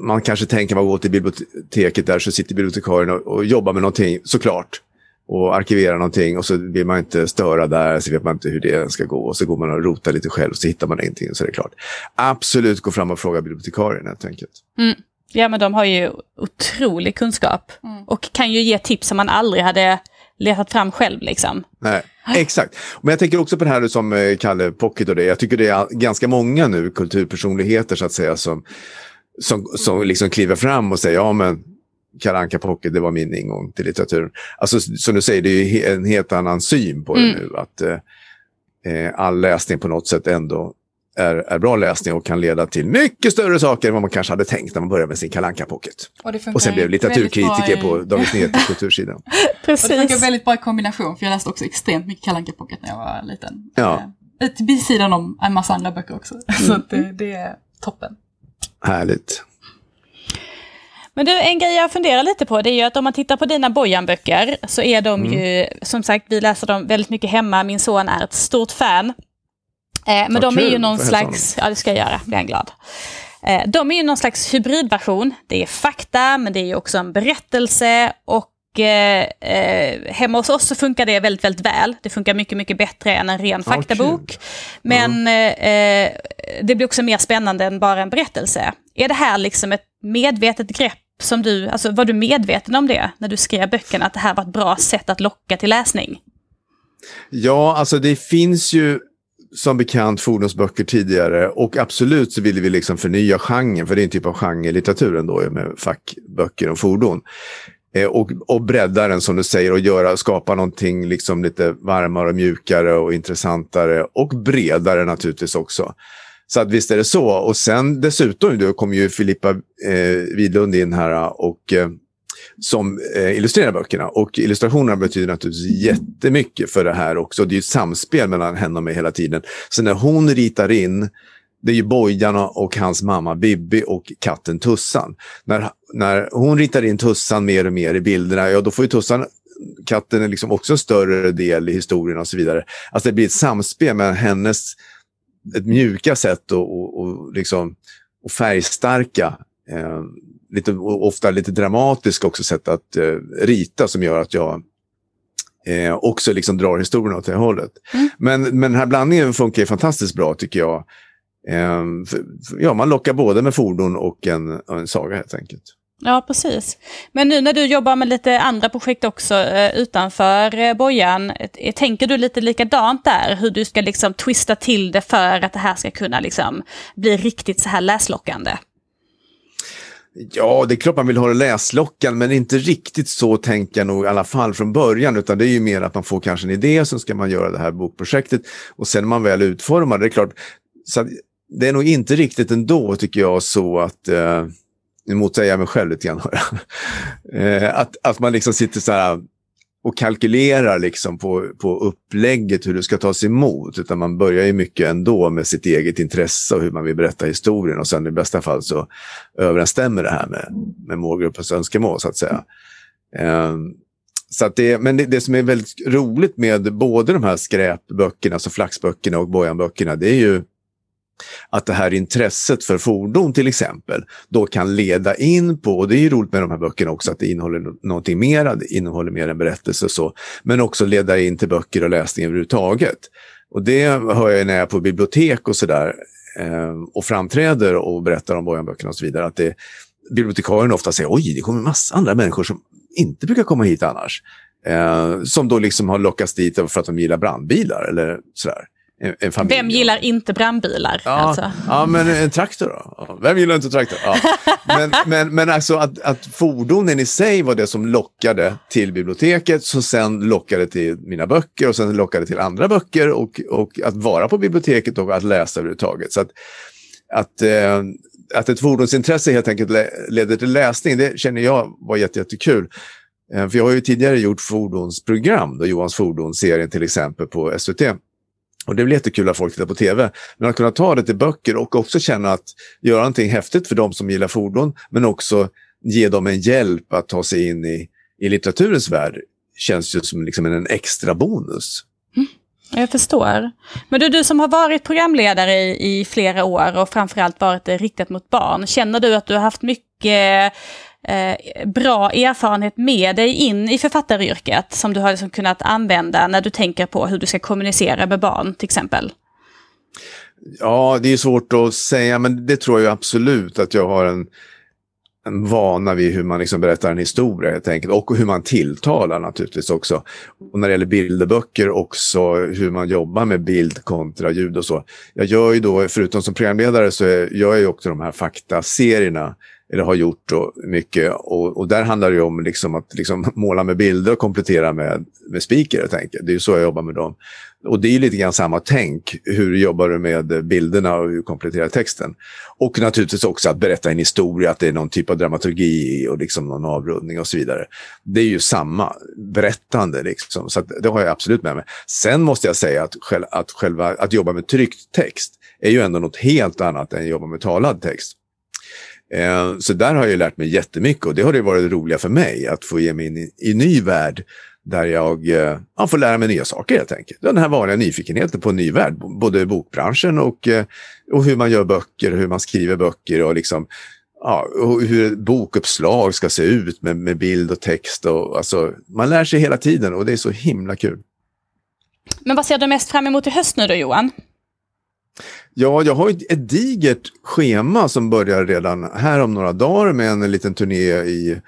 man kanske tänker man går till biblioteket där så sitter bibliotekarien och, och jobbar med någonting, såklart. Och arkiverar någonting och så vill man inte störa där, så vet man inte hur det ska gå. Och så går man och rotar lite själv så hittar man ingenting och så är det klart. Absolut gå fram och fråga bibliotekarien helt enkelt. Mm. Ja, men de har ju otrolig kunskap. Mm. Och kan ju ge tips som man aldrig hade letat fram själv liksom. Nej, exakt. Men jag tänker också på det här som eh, Kalle Pocket och det. Jag tycker det är ganska många nu kulturpersonligheter så att säga som, som, som liksom kliver fram och säger ja men Kalle Anka Pocket, det var min ingång till litteraturen. Alltså som du säger, det är en helt annan syn på det mm. nu. Att eh, eh, all läsning på något sätt ändå är, är bra läsning och kan leda till mycket större saker än vad man kanske hade tänkt när man började med sin kalanka pocket och, och sen blev litteraturkritiker i... på Dagens Nyheters kultursidan. Precis. Och det funkar väldigt bra i kombination, för jag läste också extremt mycket kalanka pocket när jag var liten. Ja. Eh, till sidan om en massa andra böcker också. Mm. Så det, det är toppen. Härligt. Men du, en grej jag funderar lite på det är ju att om man tittar på dina Bojan-böcker så är de mm. ju, som sagt, vi läser dem väldigt mycket hemma. Min son är ett stort fan. Eh, men de är ju någon slags, ja det ska jag göra, blir han glad. Eh, de är ju någon slags hybridversion. Det är fakta, men det är ju också en berättelse. Och eh, eh, hemma hos oss så funkar det väldigt, väldigt väl. Det funkar mycket, mycket bättre än en ren faktabok. Men mm. det blir också mer spännande än bara en berättelse. Är det här liksom ett medvetet grepp som du, alltså var du medveten om det när du skrev böckerna, att det här var ett bra sätt att locka till läsning? Ja, alltså det finns ju som bekant fordonsböcker tidigare och absolut så ville vi liksom förnya genren, för det är en typ av genre litteraturen då med fackböcker om fordon. Eh, och, och bredda den som du säger och göra, skapa någonting liksom lite varmare och mjukare och intressantare och bredare naturligtvis också. Så att visst är det så. Och sen dessutom då kom ju Filippa eh, Widlund in här och eh, som eh, illustrerar böckerna. Och illustrationerna betyder naturligtvis jättemycket för det här också. Det är ett samspel mellan henne och mig hela tiden. Så när hon ritar in det är ju Bojan och hans mamma Bibi och katten Tussan. När, när hon ritar in Tussan mer och mer i bilderna, ja då får ju Tussan katten är liksom också en större del i historien och så vidare. Alltså det blir ett samspel mellan hennes ett mjuka sätt och, och, och, liksom, och färgstarka, eh, lite, ofta lite dramatiska också sätt att eh, rita som gör att jag eh, också liksom drar historien åt det hållet. Mm. Men, men den här blandningen funkar fantastiskt bra tycker jag. Eh, för, ja, man lockar både med fordon och en, en saga helt enkelt. Ja, precis. Men nu när du jobbar med lite andra projekt också eh, utanför eh, bojan, eh, tänker du lite likadant där? Hur du ska liksom twista till det för att det här ska kunna liksom bli riktigt så här läslockande? Ja, det är klart man vill ha det läslockande, men inte riktigt så tänker jag nog i alla fall från början, utan det är ju mer att man får kanske en idé, så ska man göra det här bokprojektet och sen när man väl utformar det, är klart, så det är nog inte riktigt ändå tycker jag så att eh, nu motsäger jag mig själv lite grann. Eh, att, att man liksom sitter så här och kalkylerar liksom på, på upplägget hur det ska tas emot. Utan man börjar ju mycket ändå med sitt eget intresse och hur man vill berätta historien. Och sen i bästa fall så överensstämmer det här med, med målgruppens önskemål så att säga. Um, så att det, men det, det, som är väldigt roligt med både de här skräpböckerna, alltså flaxböckerna och bojanböckerna, det är ju att det här intresset för fordon till exempel då kan leda in på, och det är ju roligt med de här böckerna också, att det innehåller någonting mer, det innehåller mer en berättelse och så, men också leda in till böcker och läsning överhuvudtaget. Och det hör jag när jag är på bibliotek och sådär eh, och framträder och berättar om Bojan-böckerna och så vidare, att det, bibliotekarien ofta säger oj, det kommer massa andra människor som inte brukar komma hit annars. Eh, som då liksom har lockats dit för att de gillar brandbilar eller sådär en, familj. Vem gillar inte brandbilar? Ja, alltså? ja men en traktor då? Vem gillar inte traktor? Ja. Men, men, men alltså att, att fordonen i sig var det som lockade till biblioteket, som sen lockade till mina böcker och sen lockade till andra böcker och, och att vara på biblioteket och att läsa överhuvudtaget. Så att, att, eh, att ett fordonsintresse helt enkelt leder till läsning, det känner jag var jättekul. Jätte eh, för jag har ju tidigare gjort fordonsprogram, då Johans fordonsserien till exempel på SVT. Och det blir jättekul att folk tittar på tv. Men att kunna ta det till böcker och också känna att göra någonting häftigt för de som gillar fordon, men också ge dem en hjälp att ta sig in i, i litteraturens värld känns ju som liksom en extra bonus. Mm, jag förstår. Men du, du som har varit programledare i, i flera år och framförallt varit riktat mot barn, känner du att du har haft mycket eh, bra erfarenhet med dig in i författaryrket som du har liksom kunnat använda när du tänker på hur du ska kommunicera med barn till exempel? Ja, det är svårt att säga, men det tror jag absolut att jag har en, en vana vid hur man liksom berättar en historia helt enkelt. Och hur man tilltalar naturligtvis också. Och när det gäller bilderböcker också hur man jobbar med bild kontra ljud och så. Jag gör ju då, förutom som programledare, så gör jag ju också de här faktaserierna eller har gjort och mycket. Och, och, där handlar det om liksom att liksom måla med bilder och komplettera med, med speaker Jag tänker. Det är så jag jobbar med dem. Och det är lite grann samma tänk. Hur jobbar du med bilderna och hur kompletterar texten? Och naturligtvis också att berätta en historia, att det är någon typ av dramaturgi och liksom någon avrundning och så vidare. Det är ju samma berättande liksom. Så det har jag absolut med mig. Sen måste jag säga att, själva, att, själva, att jobba med tryckt text är ju ändå något helt annat än att jobba med talad text. Eh, så där har jag lärt mig jättemycket och det har det varit roliga för mig att få ge mig in i, en ny värld där jag eh, ja, får lära mig nya saker helt enkelt. Den här vanliga nyfikenheten på en ny värld, både bokbranschen och, eh, och hur man gör böcker, hur man skriver böcker och liksom ja, och hur ett bokuppslag ska se ut med, med bild och text. Och, alltså, man lär sig hela tiden och det är så himla kul. Men vad ser du mest fram emot i höst nu då Johan? Ja, jag har ett digert schema som börjar redan här om några dagar med en liten turné i,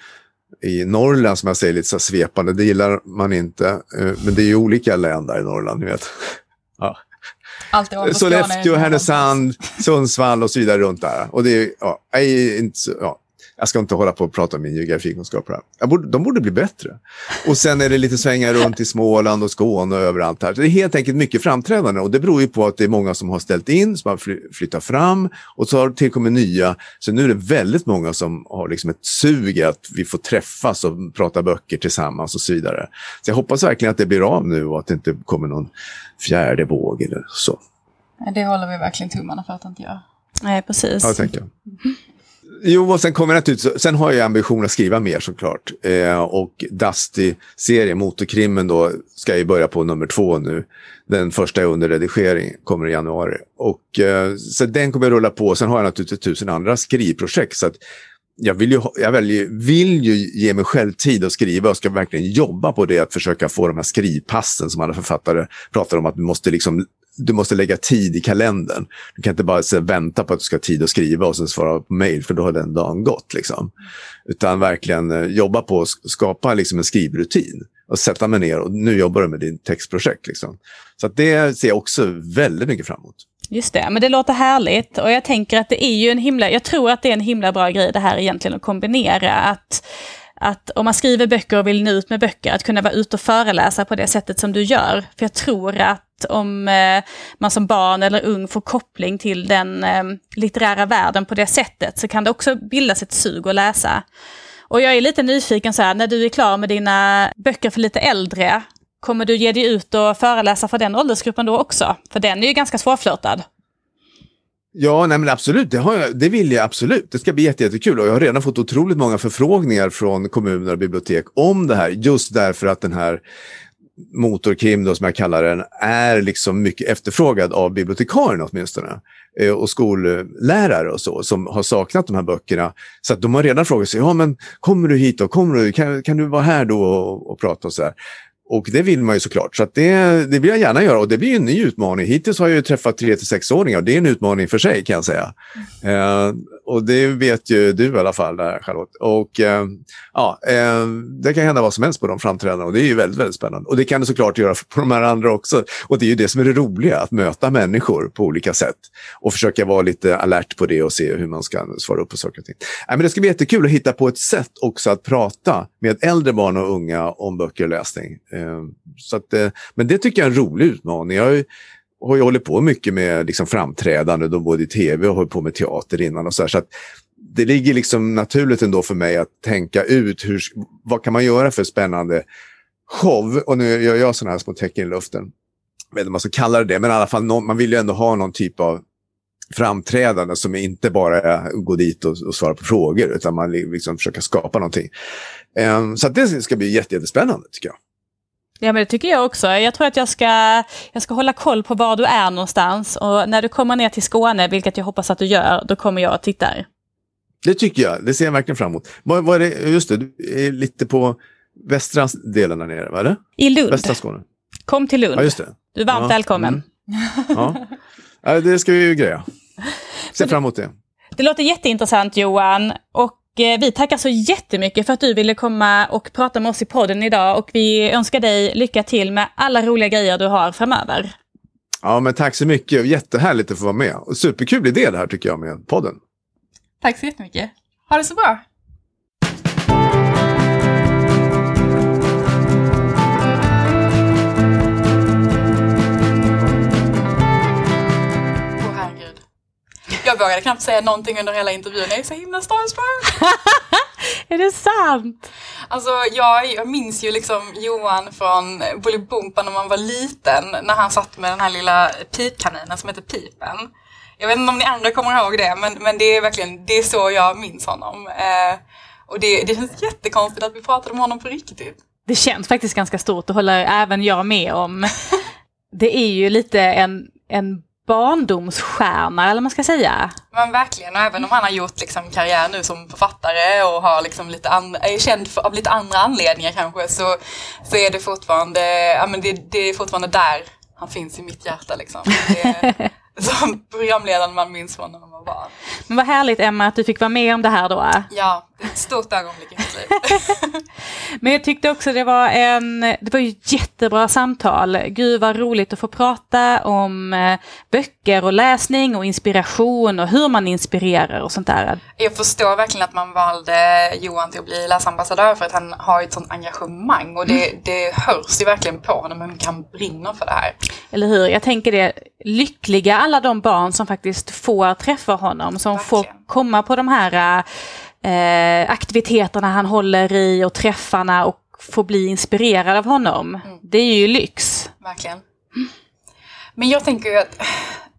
i Norrland som jag säger lite så svepande. Det gillar man inte, eh, men det är ju olika län där i Norrland, ni vet. Ja. Sollefteå, Härnösand, Sundsvall och så vidare runt där. Och det är, ja, är inte så, ja. Jag ska inte hålla på och prata om min geografikunskap här. Borde, de borde bli bättre. Och sen är det lite svängar runt i Småland och Skåne och överallt här. Så det är helt enkelt mycket framträdande och det beror ju på att det är många som har ställt in, som har fly, flyttat fram och så har det tillkommit nya. Så nu är det väldigt många som har liksom ett sug att vi får träffas och prata böcker tillsammans och så vidare. Så jag hoppas verkligen att det blir av nu och att det inte kommer någon fjärde våg eller så. Det håller vi verkligen tummarna för att det inte gör. Nej, precis. Ja, tänker jag. Jo, och sen kommer naturligtvis, sen har jag ambition att skriva mer såklart. Eh, och Dusty-serien, Motorkrimmen då, ska ju börja på nummer två nu. Den första är under redigering, kommer i januari. Och eh, så den kommer att rulla på. Sen har jag naturligtvis tusen andra skrivprojekt. Så att jag vill ju, jag väljer, vill ju ge mig själv tid att skriva och ska verkligen jobba på det, att försöka få de här skrivpassen som alla författare pratar om, att du måste liksom du måste lägga tid i kalendern. Du kan inte bara så, vänta på att du ska ha tid att skriva och sen svara på mail för då har den dagen gått. Liksom. Utan verkligen eh, jobba på att skapa liksom, en skrivrutin och sätta mig ner och nu jobbar du med din textprojekt. Liksom. Så det ser jag också väldigt mycket fram emot. Just det, men det låter härligt och jag tänker att det är ju en himla, jag tror att det är en himla bra grej det här egentligen att kombinera. Att, att om man skriver böcker och vill nå ut med böcker, att kunna vara ute och föreläsa på det sättet som du gör. För jag tror att om eh, man som barn eller ung får koppling till den eh, litterära världen på det sättet så kan det också bildas ett sug att läsa. Och jag är lite nyfiken så här, när du är klar med dina böcker för lite äldre, kommer du ge dig ut och föreläsa för den åldersgruppen då också? För den är ju ganska svårflörtad. Ja, nej men absolut, det, har jag, det vill jag absolut. Det ska bli jättekul och jag har redan fått otroligt många förfrågningar från kommuner och bibliotek om det här, just därför att den här motorkrim, då, som jag kallar den, är liksom mycket efterfrågad av bibliotekarierna åtminstone. Eh, och skollärare och så, som har saknat de här böckerna. Så att de har redan frågat sig, ja men kommer du hit då? Kommer du, kan, kan du vara här då och, och prata och så här? Och det vill man ju såklart, så att det, det vill jag gärna göra och det blir en ny utmaning. Hittills har jag ju träffat 3-6-åringar och det är en utmaning för sig kan jag säga. Eh, och det vet ju du i alla fall, där, Charlotte. Och eh, ja, eh, det kan hända vad som helst på de framträdandena och det är ju väldigt, väldigt spännande. Och det kan det såklart göra på de här andra också. Och det är ju det som är det roliga, att möta människor på olika sätt. Och försöka vara lite alert på det och se hur man ska svara upp på saker och ting. Nej, men det ska bli jättekul att hitta på ett sätt också att prata med äldre barn och unga om böcker och läsning. Eh, Eh, så att, eh, men det tycker jag är en rolig utmaning. Jag har ju hållit på mycket med liksom framträdande, då både i tv och hållit på med teater innan. och så, här, så att Det ligger liksom naturligt ändå för mig att tänka ut hur, vad kan man göra för spännande show. Och nu gör jag sådana här små tecken i luften. Jag vet inte om man ska kalla det det, men i alla fall någon, man vill ju ändå ha någon typ av framträdande som inte bara är att gå dit och, och svara på frågor utan man liksom försöker skapa någonting. Um, så det ska bli jättespännande tycker jag. Ja men det tycker jag också. Jag tror att jag ska, jag ska hålla koll på var du är någonstans och när du kommer ner till Skåne, vilket jag hoppas att du gör, då kommer jag och tittar. Det tycker jag, det ser jag verkligen fram emot. Vad är det, just det, du är lite på västra delen där nere, var det? I Lund. Västra Skåne. Kom till Lund. Ja, just det. Du är varmt ja. välkommen. Mm. Ja. det ska vi ju greja. Ser fram emot det. Det låter jätteintressant Johan. Och vi tackar så jättemycket för att du ville komma och prata med oss i podden idag och vi önskar dig lycka till med alla roliga grejer du har framöver. Ja, men tack så mycket. Jättehärligt att få vara med. superkul idé det här tycker jag med podden. Tack så jättemycket. Ha det så bra. Jag vågade knappt säga någonting under hela intervjun. Jag är så himla starstruck. är det sant? Alltså jag, jag minns ju liksom Johan från Bolibompa när man var liten. När han satt med den här lilla pipkaninen som heter Pipen. Jag vet inte om ni andra kommer ihåg det men, men det är verkligen det är så jag minns honom. Eh, och det, det känns jättekonstigt att vi pratade om honom på riktigt. Det känns faktiskt ganska stort, det håller även jag med om. det är ju lite en, en barndomsstjärna eller man ska säga. Men verkligen, och även om han har gjort liksom karriär nu som författare och har liksom lite är känd för, av lite andra anledningar kanske så, så är det fortfarande, ja, men det, det är fortfarande där han finns i mitt hjärta liksom. Det, som programledaren man minns från barn. Men vad härligt Emma att du fick vara med om det här då. Ja, det är ett stort ögonblick. Typ. Men jag tyckte också det var en, det var ju ett jättebra samtal. Gud vad roligt att få prata om eh, böcker och läsning och inspiration och hur man inspirerar och sånt där. Jag förstår verkligen att man valde Johan till att bli läsambassadör för att han har ett sånt engagemang och det, det hörs ju verkligen på honom hur mycket han brinner för det här. Eller hur? Jag tänker det, lyckliga alla de barn som faktiskt får träffa honom, som får komma på de här eh, aktiviteterna han håller i och träffarna och får bli inspirerad av honom. Det är ju lyx. Verkligen. Men jag tänker ju att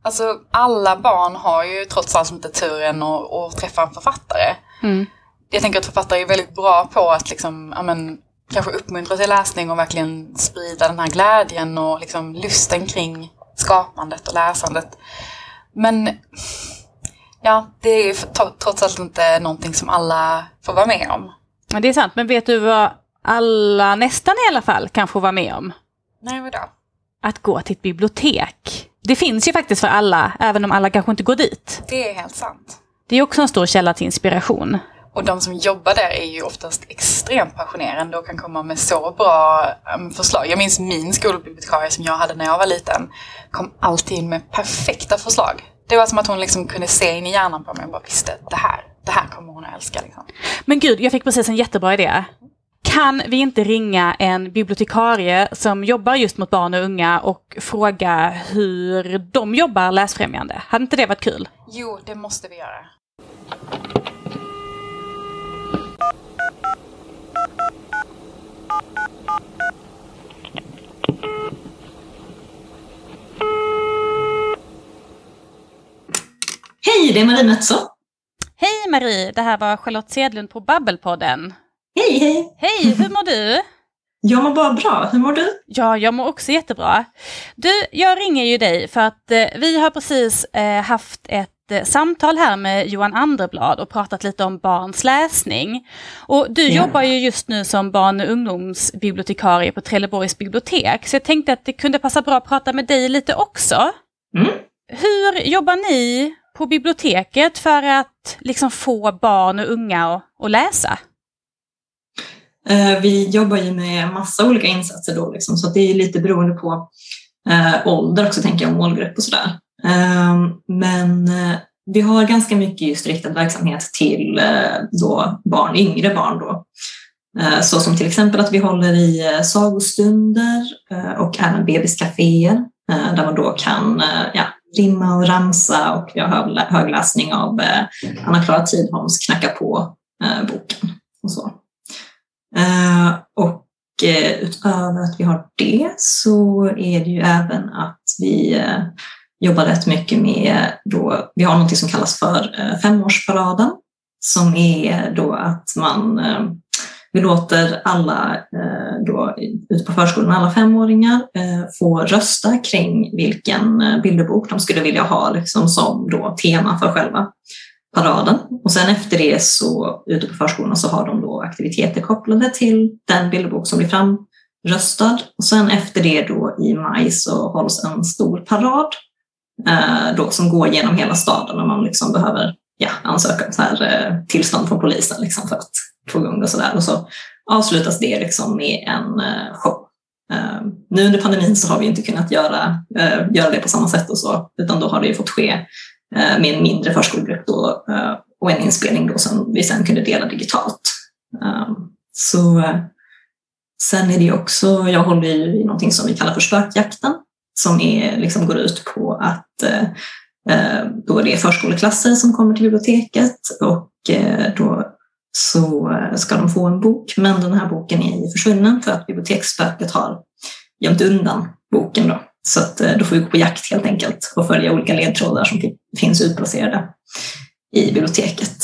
alltså, alla barn har ju trots allt inte turen att, att träffa en författare. Mm. Jag tänker att författare är väldigt bra på att liksom, ja, men, kanske uppmuntra till läsning och verkligen sprida den här glädjen och liksom, lusten kring skapandet och läsandet. Men ja, det är ju tro- trots allt inte någonting som alla får vara med om. Ja, Det är sant, men vet du vad alla, nästan i alla fall, kan få vara med om? Nej, vadå? Att gå till ett bibliotek. Det finns ju faktiskt för alla, även om alla kanske inte går dit. Det är helt sant. Det är också en stor källa till inspiration. Och de som jobbar där är ju oftast extremt passionerande och kan komma med så bra um, förslag. Jag minns min skolbibliotekarie som jag hade när jag var liten. Kom alltid in med perfekta förslag. Det var som att hon liksom kunde se in i hjärnan på mig och bara visste det här, det här kommer hon att älska. Liksom. Men gud, jag fick precis en jättebra idé. Kan vi inte ringa en bibliotekarie som jobbar just mot barn och unga och fråga hur de jobbar läsfrämjande? Hade inte det varit kul? Jo, det måste vi göra. Hej, det är Marie Metso. Hej Marie, det här var Charlotte Sedlund på Babbelpodden. Hej, hej. Hej, hur mår du? Jag mår bara bra. Hur mår du? Ja, jag mår också jättebra. Du, jag ringer ju dig för att eh, vi har precis eh, haft ett eh, samtal här med Johan Anderblad och pratat lite om barns läsning. Och du Ja. jobbar ju just nu som barn och ungdomsbibliotekarie på Trelleborgs bibliotek, så jag tänkte att det kunde passa bra att prata med dig lite också. Mm. Hur jobbar ni på biblioteket för att liksom få barn och unga att, att läsa? Eh, vi jobbar ju med massa olika insatser då, liksom, så att det är lite beroende på eh, ålder också, tänker jag, målgrupp och sådär. Eh, men eh, vi har ganska mycket just riktad verksamhet till eh, då barn, yngre barn då. Eh, så som till exempel att vi håller i eh, sagostunder eh, och även bebiscaféer eh, där man då kan eh, ja, rimma och ramsa och vi har högläsning av eh, Anna-Klara Tidholms Knacka på eh, boken och så. Eh, och eh, utöver att vi har det så är det ju även att vi eh, jobbar rätt mycket med då, vi har något som kallas för eh, femårsparaden som är då att man vi låter alla eh, då, ute på förskolan, alla femåringar eh, få rösta kring vilken eh, bilderbok de skulle vilja ha liksom, som då tema för själva paraden. Och sen efter det så ute på förskolan så har de då aktiviteter kopplade till den bilderbok som blir framröstad. Och sen efter det då i maj så hålls en stor parad eh, då, som går genom hela staden och man liksom behöver ja, ansöka om så här, eh, tillstånd från polisen liksom, för att två gånger och och sådär. Och så avslutas det liksom med en eh, show. Eh, nu under pandemin så har vi inte kunnat göra, eh, göra det på samma sätt och så, utan då har det ju fått ske med en mindre förskolegrupp då, och en inspelning då som vi sen kunde dela digitalt. Så sen är det också, jag håller ju i någonting som vi kallar för spökjakten som är, liksom går ut på att eh, då då är det förskoleklasser som kommer till biblioteket och eh, då så eh, ska de få en bok men den här boken är ju försvunnen för att biblioteksspöket har gömt undan boken då. Så att, eh, då får vi gå på jakt helt enkelt och följa olika ledtrådar som finns utplacerade i biblioteket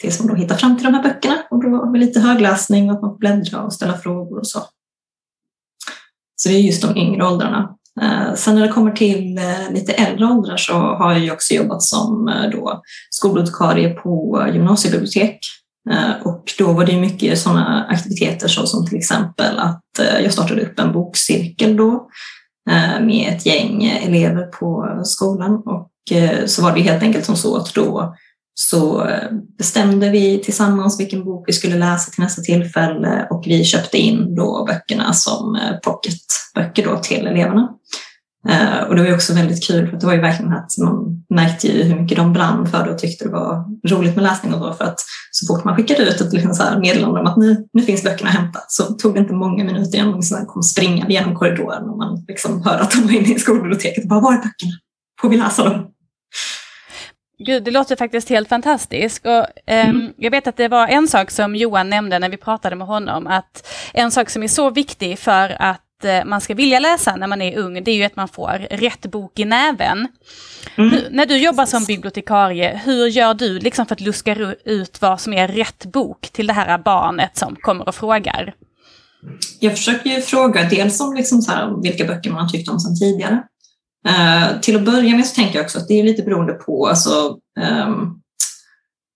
tills man då hittar fram till de här böckerna och då har vi lite högläsning och att man får bläddra och ställa frågor och så. Så det är just de yngre åldrarna. Eh, sen när det kommer till lite äldre åldrar så har jag också jobbat som då skolbibliotekarie på gymnasiebibliotek. Eh, och då var det mycket sådana aktiviteter så som till exempel att eh, jag startade upp en bokcirkel då eh, med ett gäng elever på skolan och så var det helt enkelt som så att då så bestämde vi tillsammans vilken bok vi skulle läsa till nästa tillfälle och vi köpte in då böckerna som pocketböcker då till eleverna. Uh, och det var också väldigt kul för det var ju verkligen att man märkte ju hur mycket de brann för det och tyckte det var roligt med läsning och då för att så fort man skickade ut ett liksom så här meddelande om att nu, nu finns böckerna hämtat så tog det inte många minuter innan man liksom kom springande genom korridoren och man liksom hörde att de var inne i skolbiblioteket och bara var är böckerna? Får vi läsa dem? Gud, det låter faktiskt helt fantastiskt. Och, eh, mm. Jag vet att det var en sak som Johan nämnde när vi pratade med honom, att en sak som är så viktig för att Eh, man ska vilja läsa när man är ung, det är ju att man får rätt bok i näven. Mm. Hur, när du jobbar som bibliotekarie, hur gör du liksom för att luska ut vad som är rätt bok till det här barnet som kommer och frågar? Jag försöker ju fråga dels om liksom här, vilka böcker man tyckt om sedan tidigare. Uh, till att börja med så tänker jag också att det är lite beroende på alltså, um,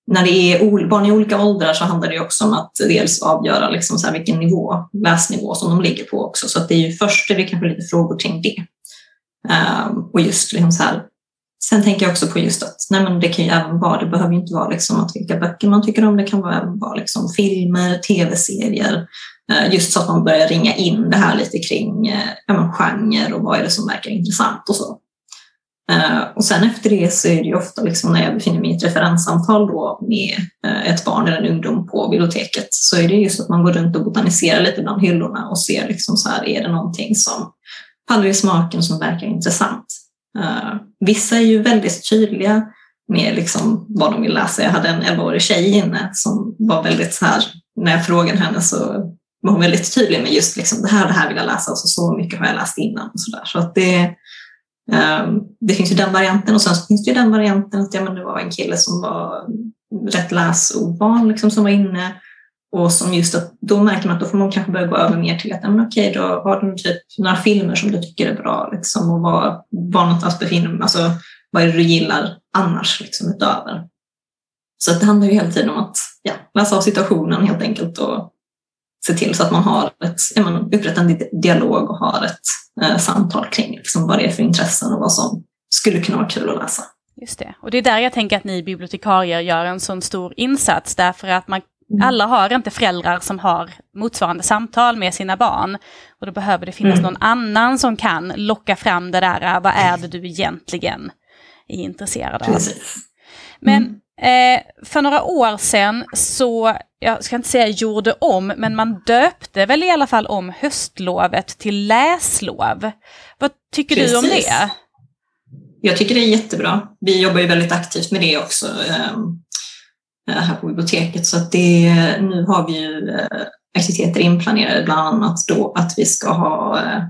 när det är barn i olika åldrar så handlar det också om att dels avgöra liksom så vilken nivå, läsnivå som de ligger på också. Så att det är ju först det blir kanske lite frågor kring det. Ehm, och just liksom så här, sen tänker jag också på just att nej men det kan ju även vara, det behöver ju inte vara liksom att vilka böcker man tycker om, det kan även vara liksom filmer, tv-serier. Ehm, just så att man börjar ringa in det här lite kring eh, ja, men genre och vad är det som verkar intressant och så. Eh, och sen efter det så är det ju ofta liksom när jag befinner mig i ett referenssamtal då med eh, ett barn eller en ungdom på biblioteket så är det just att man går runt och botaniserar lite bland hyllorna och ser liksom så här, är det någonting som faller i smaken som verkar intressant. Eh, vissa är ju väldigt tydliga med liksom vad de vill läsa. Jag hade en 11-årig tjej inne som var väldigt så här, när jag frågade henne så var hon väldigt tydlig med just liksom, det här det här vill jag läsa och så, så mycket har jag läst innan. Och så där. Så att det, Ehm, det finns ju den varianten och sen finns det ju den varianten att ja, men det var en kille som var rätt läsovan liksom, som var inne och som just att då märker man att då får man kanske börja gå över mer till att men okej, då har du typ några filmer som du tycker är bra liksom, och vad, vad någonstans befinner alltså vad är det du gillar annars liksom, utöver. Så det handlar ju hela tiden om att ja, läsa av situationen helt enkelt och se till så att man har ett, ja, upprättar en dialog och har ett eh, samtal kring liksom, vad det är för intressen och vad som skulle kunna vara kul att läsa. Just det, och det är där jag tänker att ni bibliotekarier gör en sån stor insats därför att man Mm. Alla har inte föräldrar som har motsvarande samtal med sina barn. Och då behöver det finnas mm. någon annan som kan locka fram det där, vad är det du egentligen är intresserad av. Precis. Men mm. Eh, för några år sedan så jag ska inte säga gjorde om, men man döpte väl i alla fall om höstlovet till läslov. Vad tycker Precis. du om det? Jag tycker det är jättebra. Vi jobbar ju väldigt aktivt med det också ehm, eh, här på biblioteket så att det, nu har vi ju eh, aktiviteter inplanerade, bland annat då att vi ska ha eh,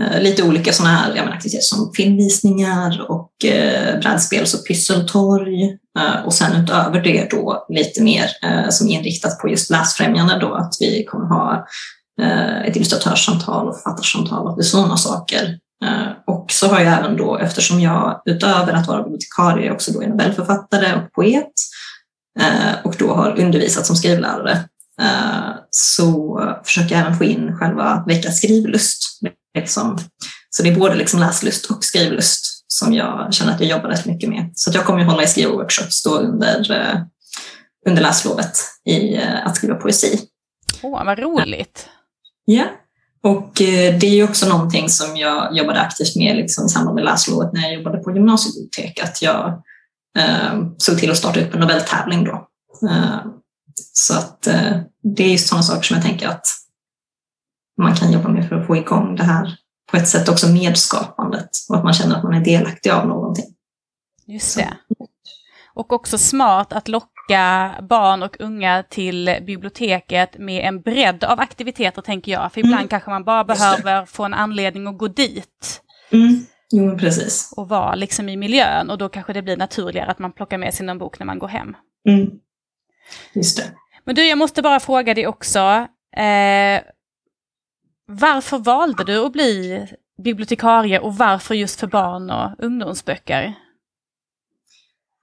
Eh, lite olika sådana här ja, aktiviteter som filmvisningar och eh, brädspels och pysseltorg. Eh, och sen utöver det då lite mer eh, som är inriktat på just läsfrämjande då att vi kommer ha eh, ett illustratörssamtal och författarsamtal och sådana saker. Eh, och så har jag även då, eftersom jag utöver att vara bibliotekarie också då är novellförfattare och poet eh, och då har undervisat som skrivlärare så försöker jag även få in själva veckans skrivlust Liksom. Så det är både liksom läslust och skrivlust som jag känner att jag jobbar rätt mycket med. Så jag kommer att hålla i skrivworkshops då under, eh, under läslovet i eh, att skriva poesi. Åh, oh, vad roligt! Ja, och eh, det är också någonting som jag jobbade aktivt med liksom, i samband med läslovet när jag jobbade på gymnasiebibliotek, att jag eh, såg till att starta upp en novelltävling då. Eh, så att eh, det är just sådana saker som jag tänker att man kan jobba med för att få igång det här på ett sätt också medskapandet och att man känner att man är delaktig av någonting. Just det. Och också smart att locka barn och unga till biblioteket med en bredd av aktiviteter tänker jag. För ibland mm. kanske man bara behöver få en anledning att gå dit. Mm. Jo, precis. Och vara liksom i miljön och då kanske det blir naturligare att man plockar med sig någon bok när man går hem. Mm. Just det. Men du, jag måste bara fråga dig också. Eh, varför valde du att bli bibliotekarie och varför just för barn och ungdomsböcker?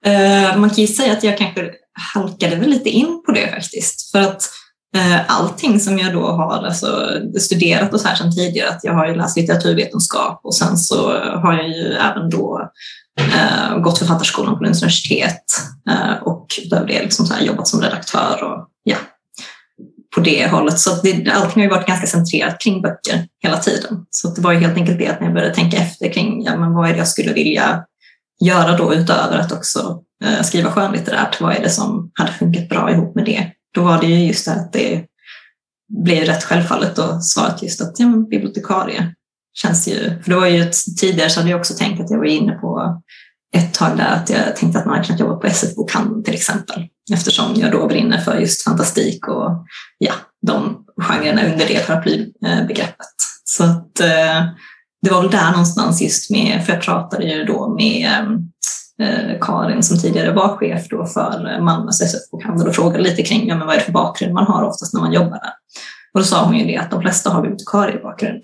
Uh, man kan ju säga att jag kanske halkade väl lite in på det faktiskt. För att eh, allting som jag då har alltså, studerat och så här sedan tidigare, att jag har ju läst litteraturvetenskap och sen så har jag ju även då eh, Eh, gått författarskolan på Lunds universitet eh, och utöver det liksom så här jobbat som redaktör och ja, på det hållet. Så det, allting har ju varit ganska centrerat kring böcker hela tiden. Så det var ju helt enkelt det att när jag började tänka efter kring ja, men vad är det jag skulle vilja göra då utöver att också eh, skriva skönlitterärt, vad är det som hade funkat bra ihop med det? Då var det ju just det att det blev rätt självfallet och svaret just att ja, men bibliotekarie känns ju, för det var ju ett, tidigare så hade jag också tänkt att jag var inne på ett tag där att jag tänkte att man hade kunnat jobba på SF-bokhandeln till exempel. Eftersom jag då brinner för just fantastik och ja, de genrerna under det paraplybegreppet. Så att eh, det var väl där någonstans just med, för jag pratade ju då med eh, Karin som tidigare var chef då för Malmös SF-bokhandel och frågade lite kring ja, men vad är det för bakgrund man har oftast när man jobbar där. Och då sa hon ju det att de flesta har bibliotekariebakgrund.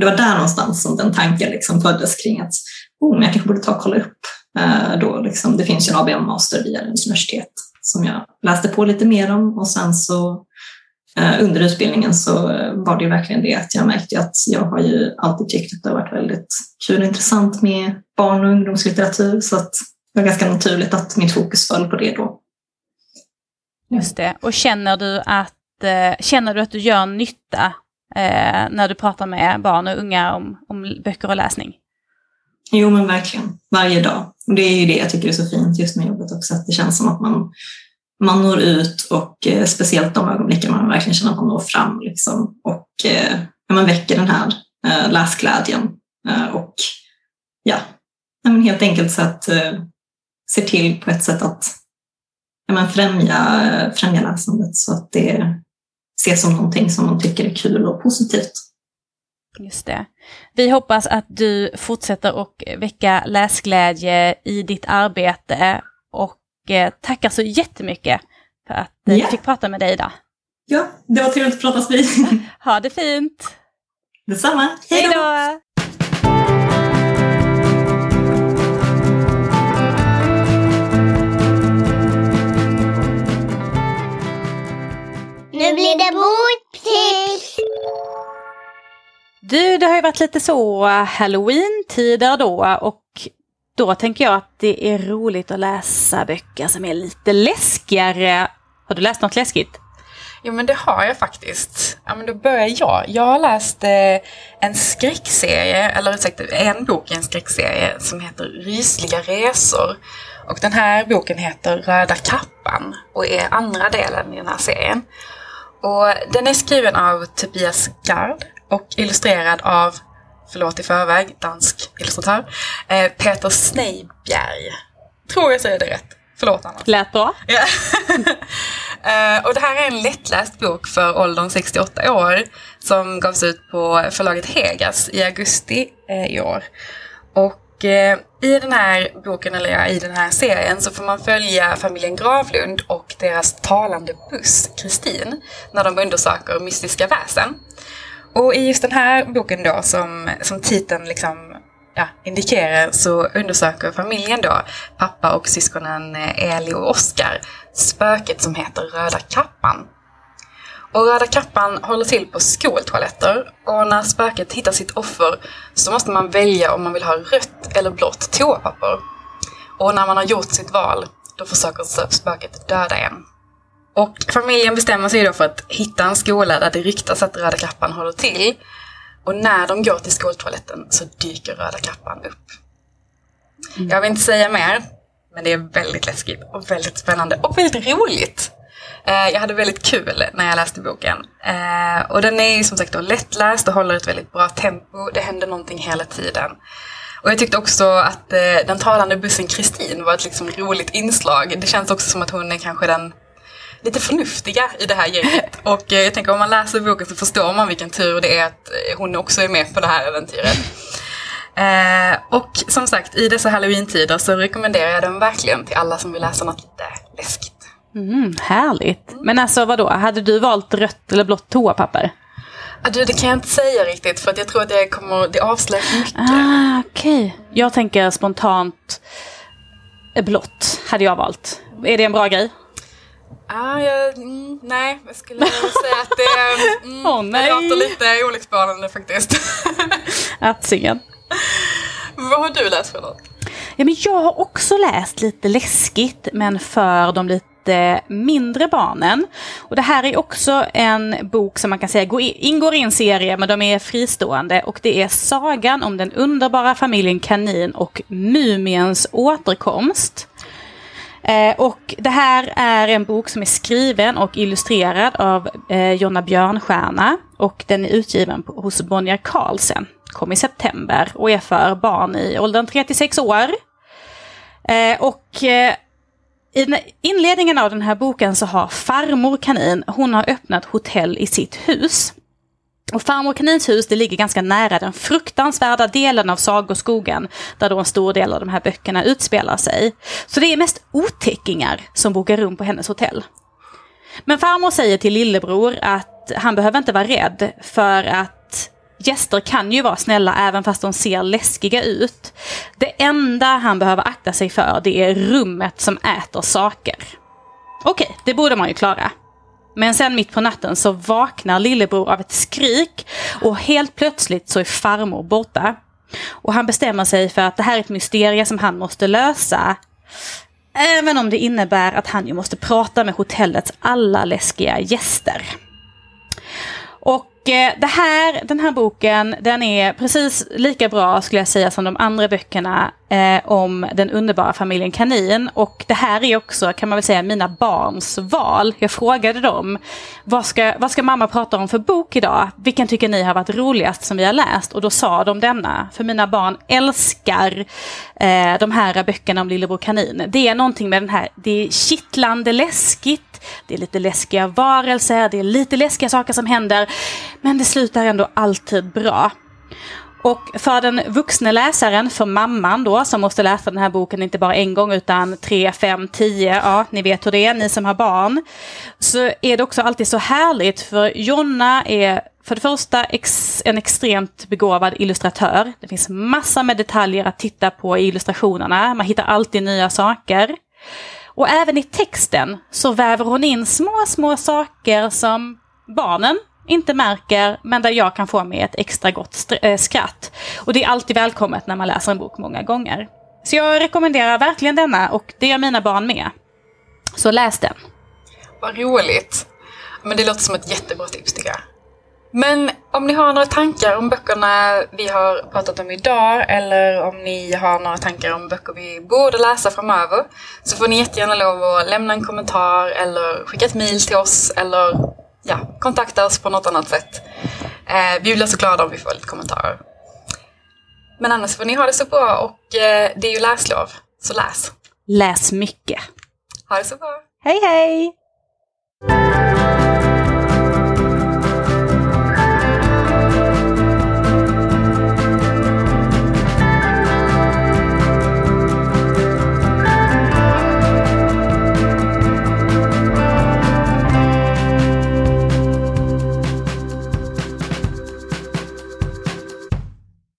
Det var där någonstans som den tanken liksom föddes kring att oh, men jag kanske borde ta och kolla upp. Eh, då liksom, det finns ju en ABM-master via Lunds universitet som jag läste på lite mer om och sen så eh, under utbildningen så var det ju verkligen det att jag märkte att jag har ju alltid tyckt att det har varit väldigt kul och intressant med barn och ungdomslitteratur så att det var ganska naturligt att mitt fokus föll på det då. Just det. Och känner du att, eh, känner du, att du gör nytta eh, när du pratar med barn och unga om, om böcker och läsning? Jo men verkligen, varje dag. Och det är ju det jag tycker är så fint just med jobbet också, att det känns som att man, man når ut och eh, speciellt de ögonblicken man verkligen känner att man når fram liksom, och eh, man väcker den här eh, läsglädjen eh, och ja, men helt enkelt så att eh, se till på ett sätt att ja, men främja, eh, främja läsandet så att det ses som någonting som man tycker är kul och positivt. Just det. Vi hoppas att du fortsätter att väcka läsglädje i ditt arbete och eh, tackar så jättemycket för att yeah. vi fick prata med dig idag. Ja, det var trevligt att prata med dig. Ha det fint! Detsamma. Hej då! Nu blir det boktips! Du, det har ju varit lite så halloween-tider då och då tänker jag att det är roligt att läsa böcker som är lite läskigare. Har du läst något läskigt? Jo men det har jag faktiskt. Ja men då börjar jag. Jag har läst eh, en skräckserie, eller sagt en bok i en skräckserie som heter Rysliga resor. Och den här boken heter Röda kappan och är andra delen i den här serien. Och den är skriven av Tobias Gard och illustrerad av, förlåt i förväg, dansk illustratör, eh, Peter Sneibjerg. Tror jag säger det rätt. Förlåt Anna. Lät bra. Ja. eh, och det här är en lättläst bok för åldern 68 år som gavs ut på förlaget Hegas i augusti eh, i år. Och och eh, i den här boken, eller ja, i den här serien, så får man följa familjen Gravlund och deras talande buss, Kristin, när de undersöker mystiska väsen. Och i just den här boken då, som, som titeln liksom ja, indikerar, så undersöker familjen då, pappa och syskonen eh, Eli och Oskar, spöket som heter Röda kappan. Och Röda kappan håller till på skoltoaletter och när spöket hittar sitt offer så måste man välja om man vill ha rött eller blått toapapper. Och när man har gjort sitt val, då försöker spöket döda en. Och familjen bestämmer sig då för att hitta en skola där det ryktas att Röda kappan håller till. Och när de går till skoltoaletten så dyker Röda kappan upp. Mm. Jag vill inte säga mer, men det är väldigt läskigt och väldigt spännande och väldigt roligt. Eh, jag hade väldigt kul när jag läste boken. Eh, och den är som sagt då lättläst och håller ett väldigt bra tempo. Det händer någonting hela tiden. Och jag tyckte också att eh, den talande bussen Kristin var ett liksom roligt inslag. Det känns också som att hon är kanske den lite förnuftiga i det här gänget. Och jag tänker om man läser boken så förstår man vilken tur det är att hon också är med på det här äventyret. Och som sagt, i dessa halloween-tider så rekommenderar jag den verkligen till alla som vill läsa något lite läskigt. Mm, härligt. Men alltså vadå, hade du valt rött eller blått toapapper? Du, det kan jag inte säga riktigt för att jag tror att det kommer, det avslöjar för mycket. Ah, Okej, okay. jag tänker spontant blått hade jag valt. Är det en bra grej? Ah, jag, mm, nej, jag skulle säga att det, mm, Åh, nej. det låter lite olycksbådande faktiskt. Atsingen. Vad har du läst för något? Ja, men jag har också läst lite läskigt, men för de lite Eh, mindre barnen. Och det här är också en bok som man kan säga går in, ingår i en serie, men de är fristående. Och det är Sagan om den underbara familjen Kanin och Mumiens återkomst. Eh, och det här är en bok som är skriven och illustrerad av eh, Jonna Björnstjärna. Och den är utgiven på, hos Bonnier Carlsen. Kom i september och är för barn i åldern 3 till 6 år. Eh, och eh, i inledningen av den här boken så har farmor kanin, hon har öppnat hotell i sitt hus. Och farmor kanins hus det ligger ganska nära den fruktansvärda delen av sagoskogen där då en stor del av de här böckerna utspelar sig. Så det är mest otäckingar som bokar rum på hennes hotell. Men farmor säger till lillebror att han behöver inte vara rädd för att gäster kan ju vara snälla även fast de ser läskiga ut. Det enda han behöver akta sig för det är rummet som äter saker. Okej, det borde man ju klara. Men sen mitt på natten så vaknar lillebror av ett skrik och helt plötsligt så är farmor borta. Och han bestämmer sig för att det här är ett mysterium som han måste lösa. Även om det innebär att han ju måste prata med hotellets alla läskiga gäster. Och Eh, det här, den här boken, den är precis lika bra skulle jag säga som de andra böckerna eh, om den underbara familjen Kanin. Och det här är också, kan man väl säga, mina barns val. Jag frågade dem, vad ska, vad ska mamma prata om för bok idag? Vilken tycker ni har varit roligast som vi har läst? Och då sa de denna, för mina barn älskar eh, de här böckerna om Lillebror Kanin. Det är någonting med den här, det är kittlande läskigt, det är lite läskiga varelser, det är lite läskiga saker som händer. Men det slutar ändå alltid bra. Och för den vuxna läsaren, för mamman då, som måste läsa den här boken inte bara en gång utan tre, fem, tio, ja, ni vet hur det är, ni som har barn. Så är det också alltid så härligt, för Jonna är för det första ex, en extremt begåvad illustratör. Det finns massor med detaljer att titta på i illustrationerna, man hittar alltid nya saker. Och även i texten så väver hon in små, små saker som barnen inte märker, men där jag kan få mig ett extra gott eh, skratt. Och det är alltid välkommet när man läser en bok många gånger. Så jag rekommenderar verkligen denna och det gör mina barn med. Så läs den. Vad roligt. Men det låter som ett jättebra tips tycker jag. Men om ni har några tankar om böckerna vi har pratat om idag eller om ni har några tankar om böcker vi borde läsa framöver så får ni jättegärna lov att lämna en kommentar eller skicka ett mejl till oss eller ja, kontakta oss på något annat sätt. Eh, vi blir så glada om vi får lite kommentarer. Men annars får ni ha det så bra och eh, det är ju läslov, så läs. Läs mycket. Ha det så bra! Hej hej!